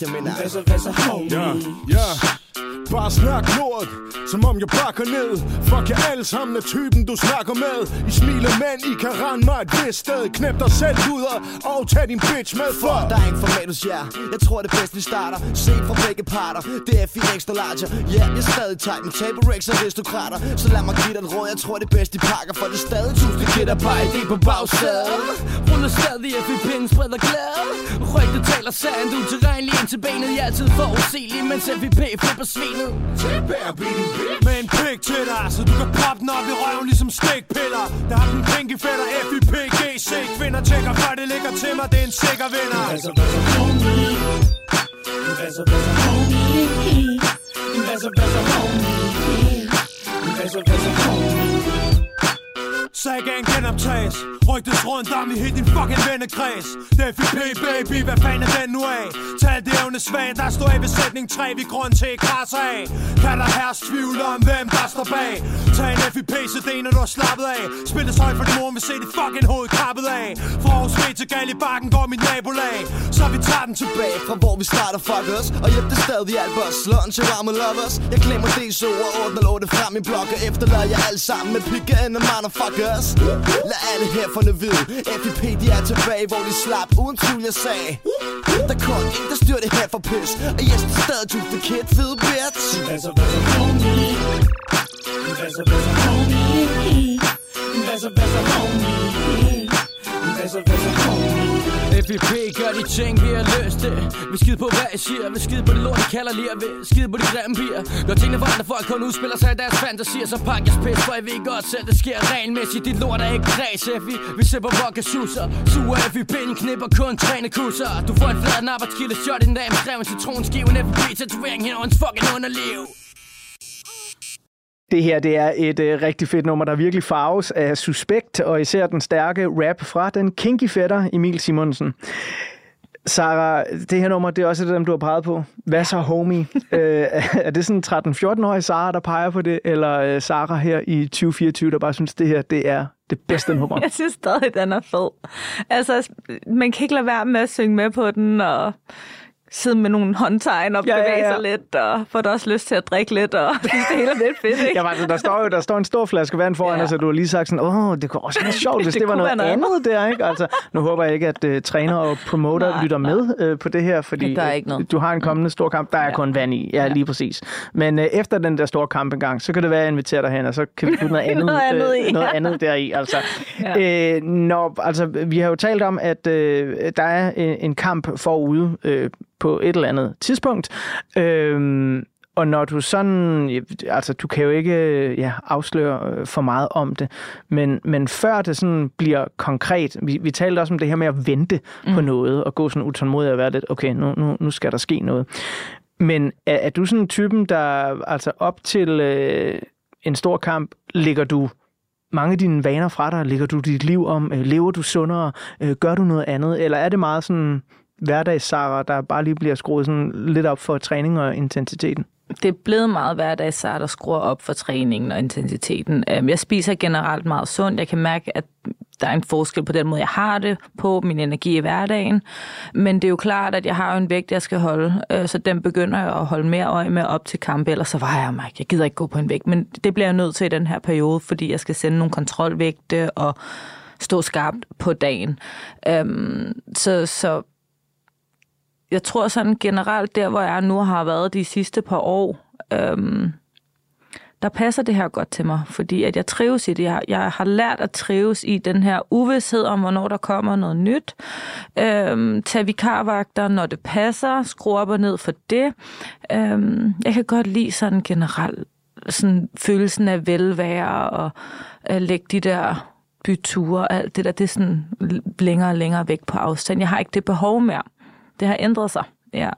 Jeg mener, altså, Ja, ja Bare snak lort, som om jeg bakker ned. Fuck jer alle sammen er typen du snakker med. I smiler mænd, I kan rende mig et vist sted. Knæp dig selv ud og tag din bitch med for der er ingen formatus, ja. Jeg tror det er bedst vi starter. Set fra begge parter. Det er fint ekstra larger. Ja, jeg er stadig tight med table rex og aristokrater. Så lad mig give dig et råd. Jeg tror det er bedst de pakker For det er stadig tusind kitter bare idé på bagsædet. Ruller stadig FVP'en spreder glæde Rygtet taler sandt, utilregnelig ind til benet. Jeg er altid for usigelig, mens FVP flipper svinet Med en pik til dig, så du kan poppe den op i røven ligesom stikpiller. Der har den pinky fætter FIP, Kvinder tjekker før det ligger til mig, det er en sikker vinder. Sagaen genoptages. Rygtes rundt om i hele din fucking vennekreds. Det er baby, hvad fanden er den nu af? Tal det evne svag, der står i besætning 3 Vi grund til krasse af. Kan der herres tvivl om, hvem der står bag? Tag en FIP CD, når du har slappet af. Spil det højt for din mor, vil se dit fucking hoved kappet af. Fra Aarhus B til Gal i bakken går mit nabolag. Så vi tager den tilbage fra hvor vi starter, fuck os Og hjælp det stadig alt os. Lunch og varme lovers. Jeg klemmer det så og ordner lortet frem i blokker. Efterlader jeg alt sammen med pikke and the først Lad alle herferne vide FIP de er tilbage, hvor de slap uden tvivl jeg sagde Der kom en, der styrer det her for pis Og yes, det er stadig du, the kid, fede bitch Hvad så, hvad så, homie? Hvad så, hvad så, homie? Hvad så, hvad så, homie? Hvad så, hvad så, homie? FVP gør de ting, vi har løst det Vi skid på hvad jeg siger, vi skid på det lort, de kalder lige Vi skid på de grimme piger. Når tingene for folk kun udspiller sig i deres fantasier. Så pak jeres pis, for jeg ved godt selv, det sker regelmæssigt. Dit lort er ikke græs, FI Vi ser på vodka suser. Suger FVP, en knipper kun træne kusser Du får en flad arbejdskilde, shot i den dag med skrev en citronskive En FVP tatovering hen over en fucking underliv. Det her det er et øh, rigtig fedt nummer, der virkelig farves af Suspekt, og især den stærke rap fra den kinky fætter Emil Simonsen. Sara, det her nummer, det er også et af dem, du har peget på. Hvad så, homie? øh, er det sådan en 13-14-årig Sara, der peger på det, eller øh, Sara her i 2024, der bare synes, det her det er det bedste nummer? Jeg synes stadig, den er fed. Altså, man kan ikke lade være med at synge med på den, og sidde med nogle håndtegn og Ja, bevæge ja, ja. sig lidt, og få da også lyst til at drikke lidt, og synes, det hele er lidt fedt, ikke? Ja, altså, der står jo der står en stor flaske vand foran Ja. os, og du har lige sagt sådan, åh, det kunne også være sjovt, hvis Det det, var noget, noget andet der, ikke? Altså, nu håber jeg ikke, at uh, træner og promoter Nej, lytter med uh, på det her, fordi Der er øh, ikke noget. du har en kommende stor kamp, der er Ja. kun vand i. Ja, Ja. lige præcis. Men uh, efter den der store kamp engang, så kan det være, at jeg inviterer dig hen, og så kan vi putte noget andet, Noget andet i, øh, noget andet deri. Altså. Ja. Øh, når, altså, vi har jo talt om, at øh, der er en, en kamp forude øh, på et eller andet tidspunkt. Øh, og når du sådan, altså du kan jo ikke ja, afsløre øh, for meget om det, men, men før det sådan bliver konkret, vi, vi talte også om det her med at vente mm. på noget, og gå sådan utålmodig og være lidt, okay, nu, nu, nu skal der ske noget. Men er, er du sådan typen, der altså op til øh, en stor kamp, ligger du mange af dine vaner fra dig? Ligger du dit liv om? Øh, lever du sundere? Øh, gør du noget andet? Eller er det meget sådan hverdags der bare lige bliver skruet sådan lidt op for træning og intensiteten? det er blevet meget hverdag, der skruer op for træningen og intensiteten. Øhm, jeg spiser generelt meget sundt. Jeg kan mærke, at der er en forskel på den måde, jeg har det på, min energi i hverdagen. Men det er jo klart, at jeg har jo en vægt, jeg skal holde, øh, så den begynder jeg at holde mere øje med op til kampe, ellers så vejer jeg mig ikke. Jeg gider ikke gå på en vægt, men det bliver jeg nødt til i den her periode, fordi jeg skal sende nogle kontrolvægte og stå skarpt på dagen. Øhm, Så, så jeg tror sådan generelt, der hvor jeg nu har været de sidste par år, øhm, der passer det her godt til mig, fordi at jeg trives i det. Jeg, jeg har lært at trives i den her uvidshed om, hvornår der kommer noget nyt. Øhm, tag vikarvagter, når det passer. Skru op og ned for det. Øhm, jeg kan godt lide sådan generelt sådan følelsen af velvære og at lægge de der byture og alt det der, det er sådan længere og længere væk på afstand. Jeg har ikke det behov mere. Det har ændret sig, ja.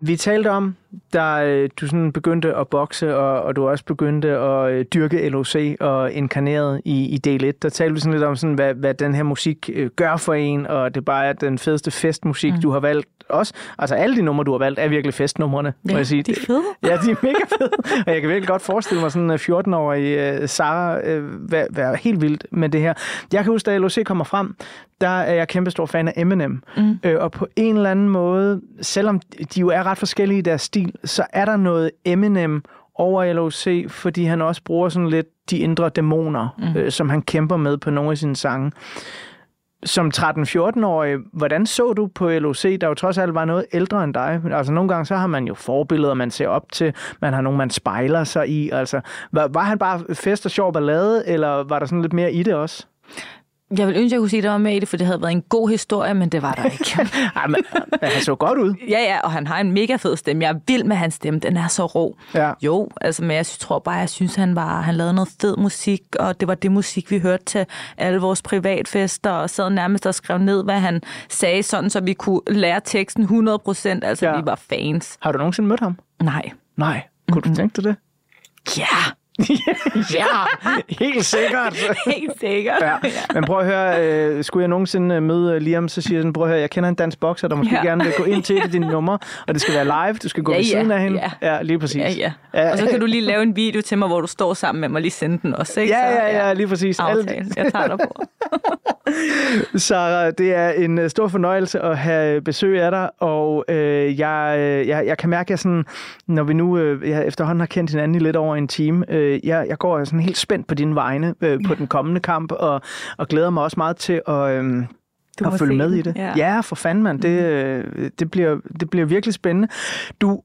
Vi talte om, da øh, du sådan begyndte at bokse, og, og du også begyndte at øh, dyrke LOC og inkarneret i, i del 1. Der talte vi sådan lidt om, sådan, hvad, hvad den her musik øh, gør for en, og det bare er den fedeste festmusik, mm. du har valgt også. Altså alle de numre, du har valgt, er virkelig festnumrene, må Ja, jeg sige. de er fede. Ja, de er mega fede. Og jeg kan virkelig godt forestille mig sådan en 14-årig uh, Sara uh, være, være helt vildt med det her. Jeg kan huske, da LOC kommer frem, der er jeg kæmpe stor fan af Eminem. Mm. Øh, og på en eller anden måde, selvom de jo er ret forskellige i deres stil, så er der noget Eminem over LOC, fordi han også bruger sådan lidt de indre dæmoner, mm. øh, som han kæmper med på nogle af sine sange. Som 13-14-årig, hvordan så du på LOC, der jo trods alt var noget ældre end dig? Altså nogle gange, så har man jo forbilleder, man ser op til, man har nogen, man spejler sig i. Altså, var, var han bare fest og sjov ballade, eller var der sådan lidt mere i det også? Jeg vil ønske, at jeg kunne sige, at der var med i det, for det havde været en god historie, men det var der ikke. Ej, men men han så godt ud. ja, ja, og han har en mega fed stemme. Jeg er vild med hans stemme. Den er så rå. Ja. Jo, altså, men jeg tror bare, jeg synes, han var, han lavede noget fed musik, og det var det musik, vi hørte til alle vores privatfester, og sad nærmest og skrev ned, hvad han sagde, sådan så vi kunne lære teksten 100 procent. Altså, Ja. vi var fans. Har du nogensinde mødt ham? Nej. Nej. Kunne du tænke dig det? Ja, ja, helt sikkert. helt sikkert. Ja. Men prøv at høre, øh, skulle jeg nogensinde øh, møde Liam, så siger jeg sådan, prøv at høre, jeg kender en dansk bokser, der måske ja. Gerne vil gå ind til det, din nummer, og det skal være live, du skal gå Ja, ved ja, siden af hende. ja. ja lige præcis. Ja, ja. Ja. Og så kan du lige lave en video til mig, hvor du står sammen med mig, lige sende den også, ikke? Ja, Så, ja, ja, lige præcis. Alt- Aftale. Jeg tager dig på. Sara, det er en øh, stor fornøjelse at have besøg af dig, og øh, jeg, øh, jeg, jeg kan mærke, at sådan, når vi nu øh, jeg efterhånden har kendt hinanden i lidt over en time, øh, jeg, jeg går sådan helt spændt på dine vegne øh, på den kommende kamp, og, og glæder mig også meget til at... Øh, Du at følge med den, i det. ja. ja for fanden, mand. Det, øh, det, bliver, det bliver virkelig spændende. Du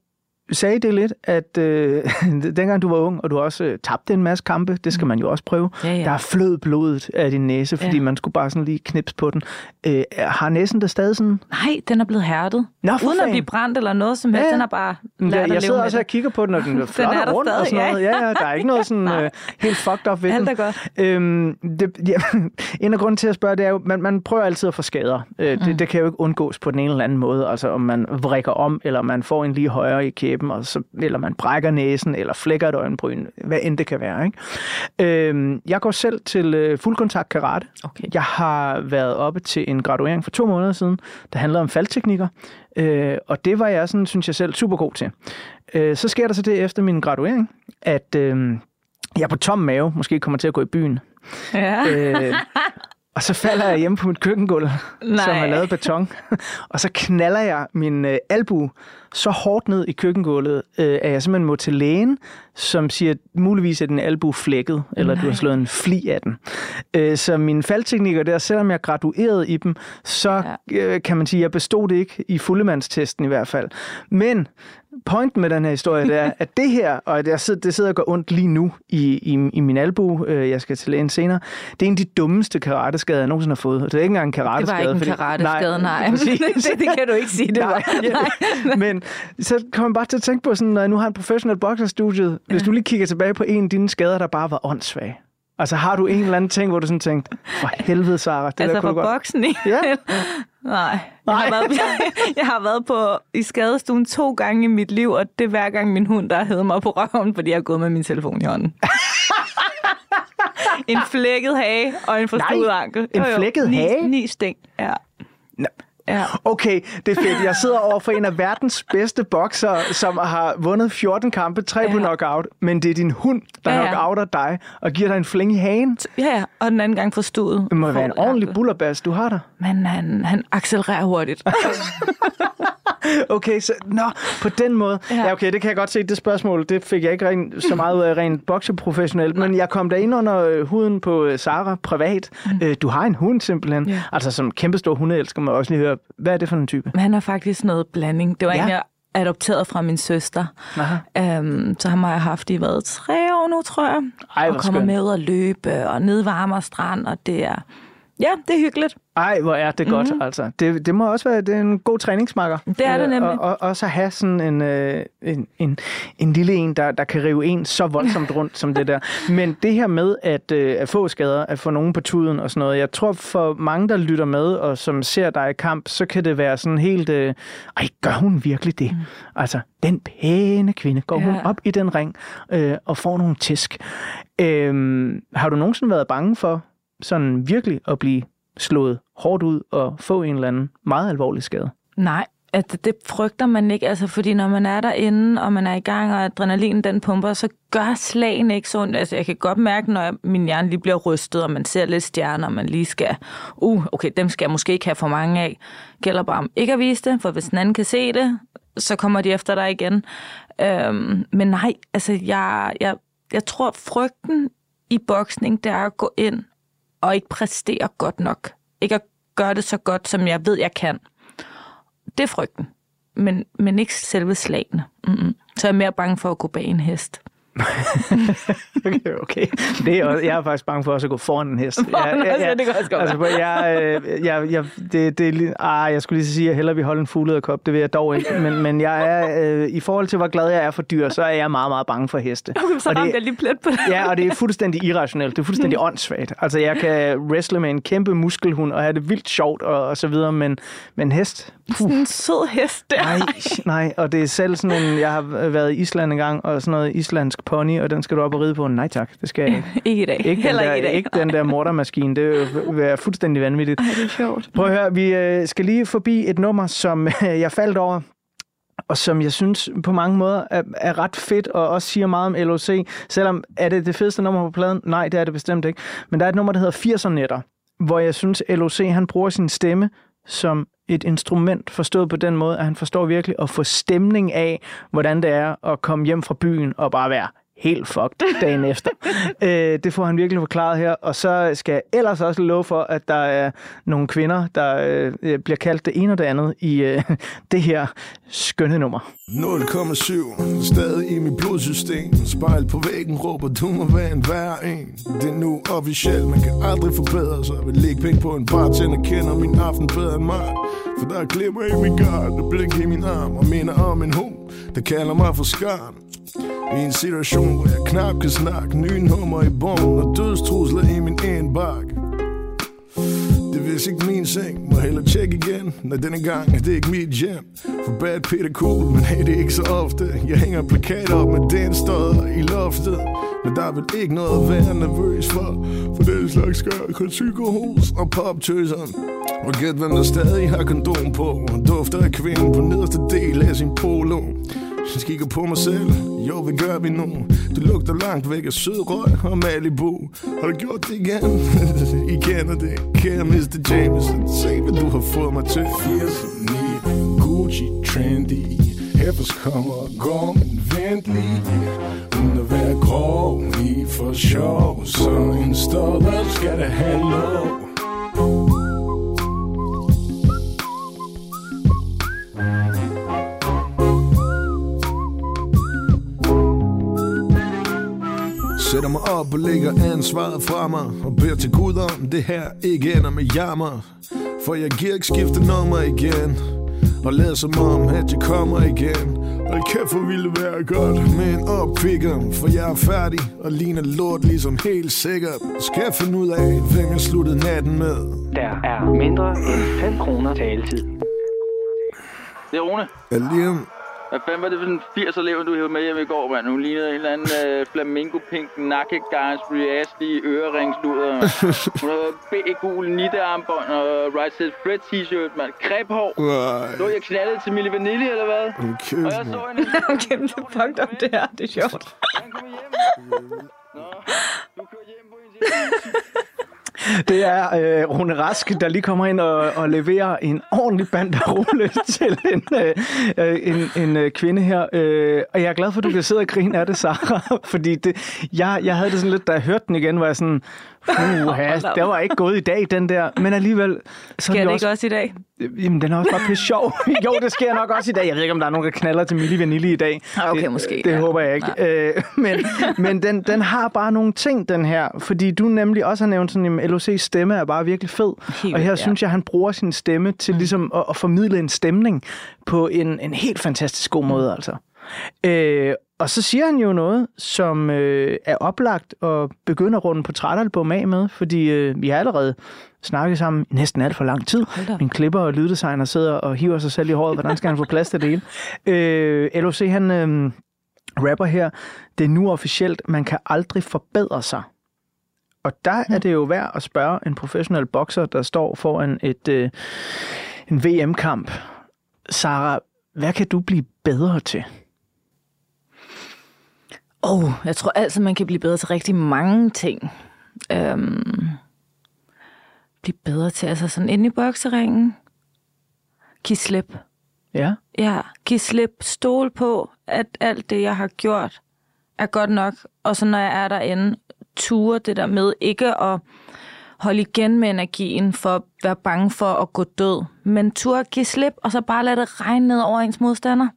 sagde det lidt, at øh, dengang du var ung, og du også øh, tabte en masse kampe, det skal man jo også prøve. Ja, ja. Der er flød blodet af din næse, fordi Ja. man skulle bare sådan lige knipse på den. Øh, har næsen der stadig sådan... Nej, den er blevet hærdet. Nå, for Uden at fanden. blive brændt eller noget som helst. Ja, ja. Den er bare Jeg, lært at jeg leve sidder også det. og kigger på den, og den, den er rundt og stadig, sådan noget. ja. Ja, ja, der er ikke noget sådan øh, helt fucked up ved Alt den. er godt. Øhm, det, ja, en af grunden til at spørge, det er jo, man, man prøver altid at få skader. Øh, det, Mm. det kan jo ikke undgås på den ene eller anden måde. Altså om man vrikker om, eller man får en lige højere i kæben, og så, eller man brækker næsen, eller flækker et øjenbryn, hvad end det kan være. Ikke? Øhm, jeg går selv til øh, fuldkontakt karate. Okay. Jeg har været oppe til en graduering for to måneder siden, der handlede om faldteknikker, øh, og det var jeg, sådan, synes jeg selv, super god til. Øh, så sker der så det efter min graduering, at øh, jeg på tom mave måske kommer til at gå i byen. Ja. Øh, og så falder jeg hjemme på mit køkkengulv, Nej. som er lavet beton. og så knaller jeg min øh, albu så hårdt ned i køkkengulvet, øh, at jeg simpelthen må til lægen, som siger, at muligvis er den albu flækket, eller du har Nej. slået en fli af den. Øh, så mine faldteknikker der, selvom jeg graduerede i dem, så ja. øh, kan man sige, at jeg bestod det ikke i fuldemandstesten i hvert fald. Men pointen med den her historie, det er, at det her, og jeg sidder, det sidder og går ondt lige nu i, i, i min albu, øh, jeg skal til lægen senere, det er en af de dummeste karateskader, jeg nogensinde har fået. Det er ikke engang en Det karateskade. var ikke en fordi- karateskade, nej. præcis. det, det kan du ikke sige, det Nej, var. ja. Men så kommer man bare til at tænke på, sådan, når jeg nu har en professionel bokserstudiet, hvis du lige kigger tilbage på en af dine skader, der bare var åndssvag. Altså har du en eller anden ting, hvor du sådan tænkte, for helvede, Sarah, det altså der kunne du godt... boksen, ikke? Ja. Nej. Jeg har, været, jeg har været på, i skadestuen to gange i mit liv, og det er hver gang min hund, der har hævet mig på røven, fordi jeg er gået med min telefon i hånden. en flækket hage og en forstuet Nej, ankel. en flækket ni, hage? Ni sting, ja. Nå. Ja. Okay, det er fedt. Jeg sidder over for en af verdens bedste bokser, som har vundet 14 kampe, tre på Ja. knockout, men det er din hund, der Ja, ja. knockouter dig og giver dig en fling i hagen. Ja, ja, og den anden gang forstuet. Det må være en ordentlig bullerbas, du har der. Men han, han accelererer hurtigt. Okay, så nå, på den måde. Ja. Ja. okay, det kan jeg godt se. Det spørgsmål, det fik jeg ikke rent, så meget ud af rent bokseprofessionelt, men jeg kom ind under øh, huden på øh, Sara privat. Mm. Øh, du har en hund simpelthen. Ja. Altså som kæmpestor hundeelsker, må jeg også lige høre. Hvad er det for en type? Han er faktisk noget blanding. Det var Ja. egentlig adopteret fra min søster. Aha. Um, så ham har jeg haft i været tre år nu, tror jeg. Ej, og kommer skønt. med ud og løbe og ned ved Amager Strand, og det er... Ja, det er hyggeligt. Ej, hvor er det godt, mm. altså. Det, det må også være det er en god træningsmakker. Det er det Øh, nemlig. Og, og også at have sådan en, øh, en, en, en lille en, der, der kan rive en så voldsomt rundt som det der. Men det her med at, øh, at få skader, at få nogen på tuden og sådan noget, jeg tror for mange, der lytter med og som ser dig i kamp, så kan det være sådan helt, øh, ej, gør hun virkelig det? Mm. Altså, den pæne kvinde, går ja. hun op i den ring øh, og får nogle tisk. Øh, har du nogensinde været bange for sådan virkelig at blive slået hårdt ud og få en eller anden meget alvorlig skade? Nej, at det frygter man ikke, altså fordi når man er derinde, og man er i gang, og adrenalin den pumper, så gør slagen ikke så ondt. Altså jeg kan godt mærke, når jeg, min hjerne lige bliver rystet, og man ser lidt stjerner, og man lige skal, uh, okay, dem skal jeg måske ikke have for mange af. Gælder bare om ikke at vise det, for hvis den anden kan se det, så kommer de efter dig igen. Øhm, men nej, altså jeg, jeg, jeg tror, frygten i boksning, det er at gå ind og ikke præstere godt nok. Ikke at gøre det så godt, som jeg ved, jeg kan. Det er frygten. Men, men ikke selve slagene. Mm-mm. Så jeg er mere bange for at gå bag en hest. okay, okay. Det er, også- jeg er faktisk bange for også at gå foran en hest. Foran en hest, ja, det kan også godt altså, jeg, øh, jeg, jeg, det, det ah, jeg skulle lige sige, at jeg hellere vil holde en fuglederkop. Det vil jeg dog ikke. Men, men jeg er, øh, i forhold til, hvor glad jeg er for dyr, så er jeg meget, meget bange for heste. Okay, så Og det- ramte jeg lige plet på det. Ja, og det er fuldstændig irrationelt. Det er fuldstændig åndssvagt. Altså, jeg kan wrestle med en kæmpe muskelhund og have det vildt sjovt og, og så videre, men, men hest, Sådan en sød hest der. Nej, nej, og det er selv sådan en, jeg har været i Island en gang, og sådan noget islandsk pony, og den skal du op og ride på. Nej tak, det skal jeg ikke. Ikke i dag. Ikke den Heller der, ikke i dag. ikke den der mortermaskine, det vil være fuldstændig vanvittigt. Ej, det er sjovt. Prøv at høre, vi øh, skal lige forbi et nummer, som jeg faldt over, og som jeg synes på mange måder er, er ret fedt, og også siger meget om LOC. Selvom, er det det fedeste nummer på pladen? Nej, det er det bestemt ikke. Men der er et nummer, der hedder 80'er netter, hvor jeg synes, LOC han bruger sin stemme som et instrument, forstået på den måde, at han forstår virkelig at få stemning af, hvordan det er at komme hjem fra byen og bare være helt fucked dagen efter. øh, det får han virkelig forklaret her, og så skal jeg ellers også love for, at der er nogle kvinder, der øh, bliver kaldt det ene og det andet i øh, det her skønne nummer. 0,7 Stadig i mit blodsystem. Spejl på væggen råber du må være en værre en. Det er nu officielt. Man kan aldrig forbedre sig. Vil lægge penge på en bartender Kender min aften bedre end mig. For der er glimmer i min gard Der blink i min arm Og minder om en hund Der kalder mig for skarn. I en situation, hvor jeg knap kan snakke. Nye nummer i bomben og dødstrusler i min indbakke det er vist ikke min seng. Må hellere tjekke igen. Når denne gang er det ikke mit hjem. For bad Peter cool Men hey, det er ikke så ofte. Jeg hænger plakater op med den støder i loftet. Men der er vel ikke noget at være nervøs for. For den slags gør kun psykohus og poptøseren. Og gæt hvem der stadig har kondom på. Og dufter af kvinden på nederste del af sin polo. Jeg kigger på mig selv, jo, hvad gør vi nu? Du lugter langt væk af sød røg og Malibu Har du gjort det igen? I kender det, kære Mr. Jameson Se, hvad du har fået mig til 80'erne, Gucci trendy Heppers kommer og går, men vent lige Uden at være grov, lige for sjov Så en stodder skal det have lov Sætter mig op og lægger ansvaret fra mig Og beder til Gud om det her ikke ender med jammer. For jeg giver ikke skifte nummer igen. Og lader som om at jeg kommer igen. Hold kæft hvor ville det være godt med en opkvikker. For jeg er færdig og ligner lort ligesom helt sikkert. Skal jeg finde ud af hvem jeg sluttede natten med? Der er mindre end 5 kroner taletid. Det er Rune. Lige om Hvad fanden var det for en 80 elev, du hævde med hjem i går, mand? Hun lignede en eller anden øh, flamingo-pink nakkegarns reasty øreringsludder. Hun havde B-gul nittearmbånd og Right Said Fred t-shirt, mand. Krephår. Nej. Så jeg knaldede til Mille Vanilli, eller hvad? Kæft, Og jeg så. Okay, det er fucked up, det her. Det er sjovt. Det er øh, Rune Rask, der lige kommer ind og, og leverer en ordentlig banderolle til en, øh, øh, en, en øh, kvinde her. Øh, og jeg er glad for, at du kan sidde og grine af det, Sarah. Fordi det, jeg, jeg havde det sådan lidt, da jeg hørte den igen, var jeg sådan, Uha, det var ikke gået i dag, den der. Men alligevel... Så Sker er det vi ikke også i dag? Jamen, den er også bare pisse sjov. jo, det sker nok også i dag. Jeg ved ikke, om der er nogen, der knaller til Milli Vanilli i dag. Okay, det, måske, Det ja. håber jeg ikke. Øh, men men den, den har bare nogle ting, den her. Fordi du nemlig også har nævnt sådan, at LOC's stemme er bare virkelig fed. Helt og her ja. synes jeg, han bruger sin stemme til ligesom at, at formidle en stemning på en, en helt fantastisk god måde, altså. Øh, og så siger han jo noget, som øh, er oplagt at begynde at runde portrætalbum af med, fordi øh, vi har allerede snakket sammen næsten alt for lang tid. Min klipper og lyddesigner sidder og hiver sig selv i håret. Hvordan skal han få plads til det hele? Øh, LOC, han øh, rapper her, det er nu officielt, man kan aldrig forbedre sig. Og der er det jo værd at spørge en professionel bokser, der står foran et, øh, en VM-kamp. Sara, hvad kan du blive bedre til? Oh, jeg tror altid, man kan blive bedre til rigtig mange ting. Øhm, blive bedre til, altså sådan inde i bokseringen. Giv slip. Ja. Ja, giv slip. Stol på, at alt det, jeg har gjort, er godt nok. Og så når jeg er derinde, ture det der med ikke at holde igen med energien for at være bange for at gå død. Men tur give slip, og så bare lade det regne ned over ens modstander.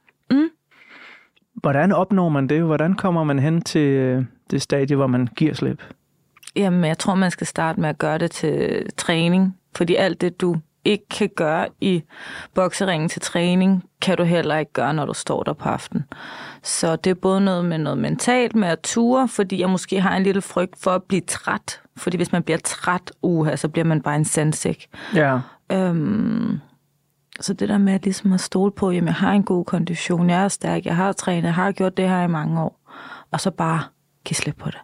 Hvordan opnår man det? Hvordan kommer man hen til øh, det stadie, hvor man giver slip? Jamen, jeg tror, man skal starte med at gøre det til træning. Fordi alt det, du ikke kan gøre i bokseringen til træning, kan du heller ikke gøre, når du står der på aften. Så det er både noget med noget mentalt, med at ture, fordi jeg måske har en lille frygt for at blive træt. Fordi hvis man bliver træt, uha, så bliver man bare en sandsæk. Ja. Øhm, så det der med at, ligesom at stole på, at jeg har en god kondition, jeg er stærk, jeg har trænet, jeg har gjort det her i mange år, og så bare give slip på det.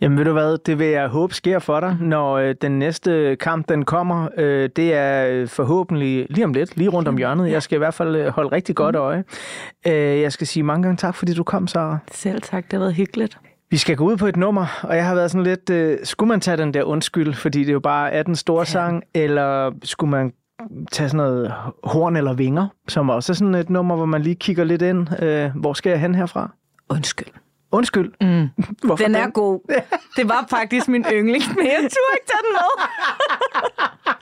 Jamen ved du hvad, det vil jeg håbe sker for dig, når øh, den næste kamp den kommer. Øh, det er øh, forhåbentlig lige om lidt, lige rundt om hjørnet. Jeg skal i hvert fald holde rigtig godt øje. Øh, jeg skal sige mange gange tak, fordi du kom, Sara. Selv tak, det har været hyggeligt. Vi skal gå ud på et nummer, og jeg har været sådan lidt, øh, skulle man tage den der undskyld, fordi det jo bare er den store sang, eller skulle man tage sådan noget horn eller vinger, som også er sådan et nummer, hvor man lige kigger lidt ind. Øh, hvor skal jeg hen herfra? Undskyld. Undskyld. Mm. Hvorfor Den er god. Det var faktisk min yndling, men jeg turde ikke tage den med.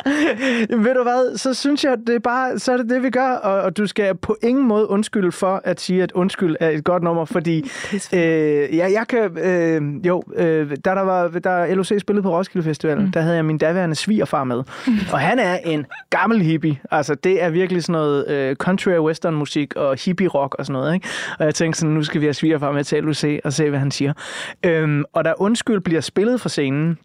Jamen, ved du hvad, så synes jeg, det er bare, så er det det, vi gør, og, og du skal på ingen måde undskylde for at sige, at undskyld er et godt nummer, fordi øh, ja, jeg kan, øh, jo, øh, da der var, da LOC spillede på Roskilde Festival, mm. der havde jeg min daværende svigerfar med, og han er en gammel hippie, altså det er virkelig sådan noget øh, country og western musik og hippie rock og sådan noget, ikke? og jeg tænkte sådan, nu skal vi have svigerfar med til LOC og se, hvad han siger. Øhm, og da undskyld bliver spillet fra scenen,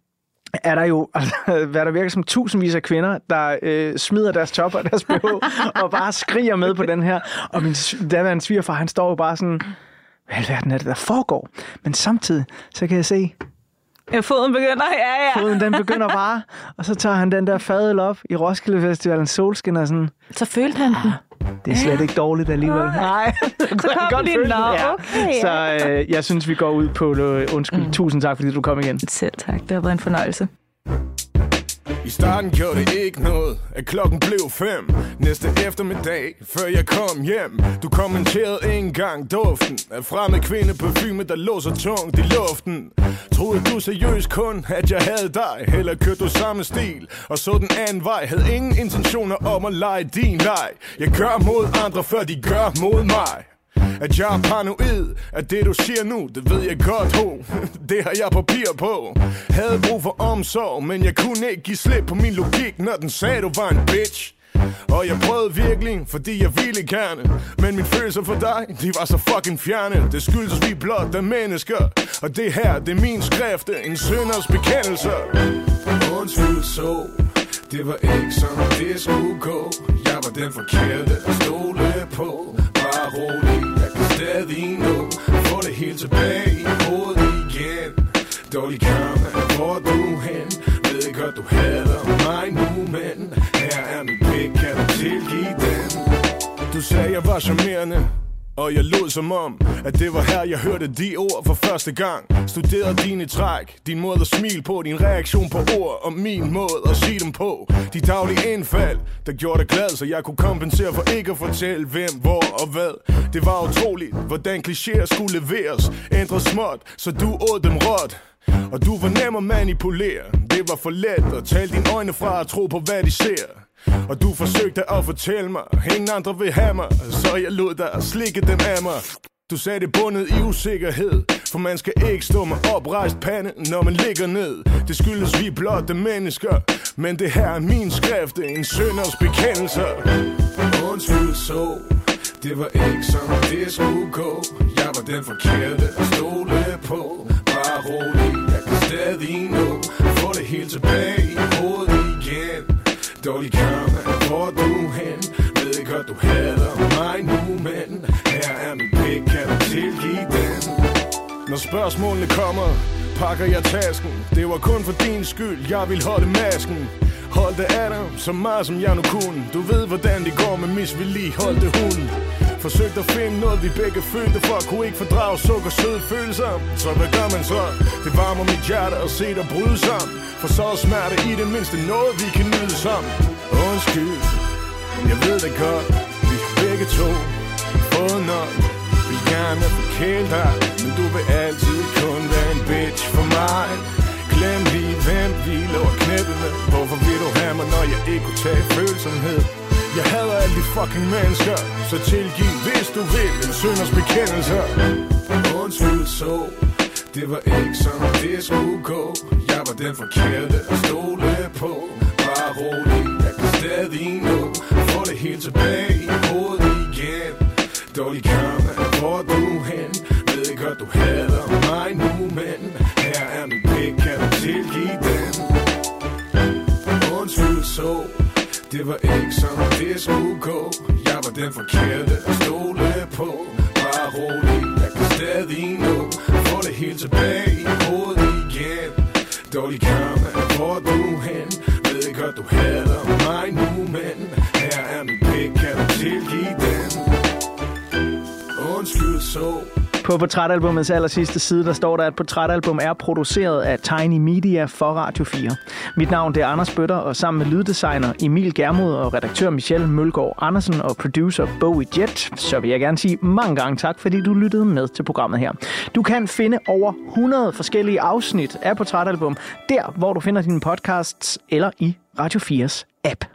er der jo, altså, hvad der virker som tusindvis af kvinder, der øh, smider deres top og deres BH, og bare skriger med på den her. Og min daværende svigerfar, han står jo bare sådan, hvad alverden er det, der foregår? Men samtidig, så kan jeg se, Ja, foden begynder, ja, ja. foden den begynder bare, og så tager han den der fadel op i Roskilde Festivalen solskin og sådan, Så følte han den. Det er slet ikke dårligt alligevel. Nej, så kom den lige, nå, okay, ja. Så øh, jeg synes, vi går ud på øh, undskyld. Mm. Tusind tak, fordi du kom igen. Selv tak, det har været en fornøjelse. I starten gjorde det ikke noget, at klokken blev fem. Næste eftermiddag, før jeg kom hjem. Du kommenterede en gang duften Af fremmed kvinde parfume, der lå så tungt i luften. Troede du seriøst kun, at jeg havde dig? Eller kørte du samme stil Og så den anden vej. Havde ingen intentioner om at lege din leg. Jeg gør mod andre, før de gør mod mig at jeg er paranoid At det du siger nu, det ved jeg godt ho. Det har jeg papir på. Havde brug for omsorg Men jeg kunne ikke give slip på min logik Når den sagde du var en bitch. Og jeg prøvede virkelig, fordi jeg ville gerne. Men min følelser for dig, de var så fucking fjerne. Det skyldes vi blot af mennesker. Og det her, det er min skrift En synders bekendelse. Undskyld så. Det var ikke sådan, det skulle gå. Jeg var den forkerte at stole på. Bare rolig, stadig nå Få det hele tilbage i hovedet igen Dårlig karma, hvor er du hen? Ved godt, du hader mig nu, men Her er min pik, kan du tilgive den? Du sagde, jeg var charmerende og jeg lod som om, at det var her, jeg hørte de ord for første gang. Studerede dine træk, din måde at smile på Din reaktion på ord og min måde at sige dem på. De daglige indfald, der gjorde dig glad Så jeg kunne kompensere for ikke at fortælle hvem, hvor og hvad. Det var utroligt, hvordan klichéer skulle leveres. Ændret småt, så du åd dem råt. Og du var nem at manipulere. Det var for let at tale dine øjne fra at tro på hvad de ser og du forsøgte at fortælle mig. Ingen andre vil have mig. Så jeg lod dig slikke dem af mig. Du sagde det bundet i usikkerhed. For man skal ikke stå med oprejst pande Når man ligger ned. Det skyldes vi blotte mennesker. Men det her er min skrift. En sønders bekendelse. Undskyld så. Det var ikke som det skulle gå. Jeg var den forkerte at stole på. Bare rolig, jeg kan stadig nå. Få det hele tilbage i hovedet. Dårlig kamp hvor du hen? Ved godt, du hader mig nu, men Her er min pik, kan du tilgive den? Når spørgsmålene kommer, pakker jeg tasken. Det var kun for din skyld, jeg vil holde masken. Hold det af dig, så meget som jeg nu kunne. Du ved, hvordan det går med misvedligeholdte hund. Forsøgte at finde noget, vi begge følte for Kunne ikke fordrage sukker, søde følelser. Så hvad gør man så? Det varmer mit hjerte at se dig bryde sammen. For så er smerte i det mindste noget, vi kan nyde sammen. Undskyld, jeg ved det godt. Vi har begge to fået nok. Vil gerne forkæle dig Men du vil altid kun være en bitch for mig. Glem lige, hvem vi lå knæppe med. Hvorfor vil du have mig, når jeg ikke kunne tage følsomhed? Jeg hader alle de fucking mennesker. Så tilgiv, hvis du vil En synders bekendelse. Undskyld så. Det var ikke som det skulle gå. Jeg var den forkerte at stole på. Bare rolig, jeg kan stadig nå. Få det helt tilbage i hovedet igen. Dårlig karma, hvor du hen? Ved godt du hader mig nu Men her er min pik, kan du tilgive den? Undskyld så. Det var ikke sådan, det skulle gå Jeg var den forkerte. På portrætalbumets aller sidste side, der står der, at portrætalbum er produceret af Tiny Media for Radio 4. Mit navn det er Anders Bøtter, og sammen med lyddesigner Emil Germod og redaktør Michelle Mølgaard Andersen og producer Bowie Jet, så vil jeg gerne sige mange gange tak, fordi du lyttede med til programmet her. Du kan finde over 100 forskellige afsnit af portrætalbum, der hvor du finder dine podcasts, eller i Radio 4's app.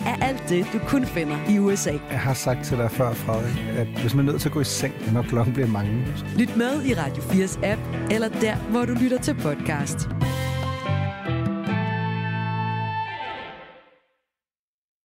er alt det, du kun finder i USA. Jeg har sagt til dig før, Frederik, at hvis man er nødt til at gå i seng, når klokken bliver mange. Lyt med i Radio 4's app, eller der, hvor du lytter til podcast.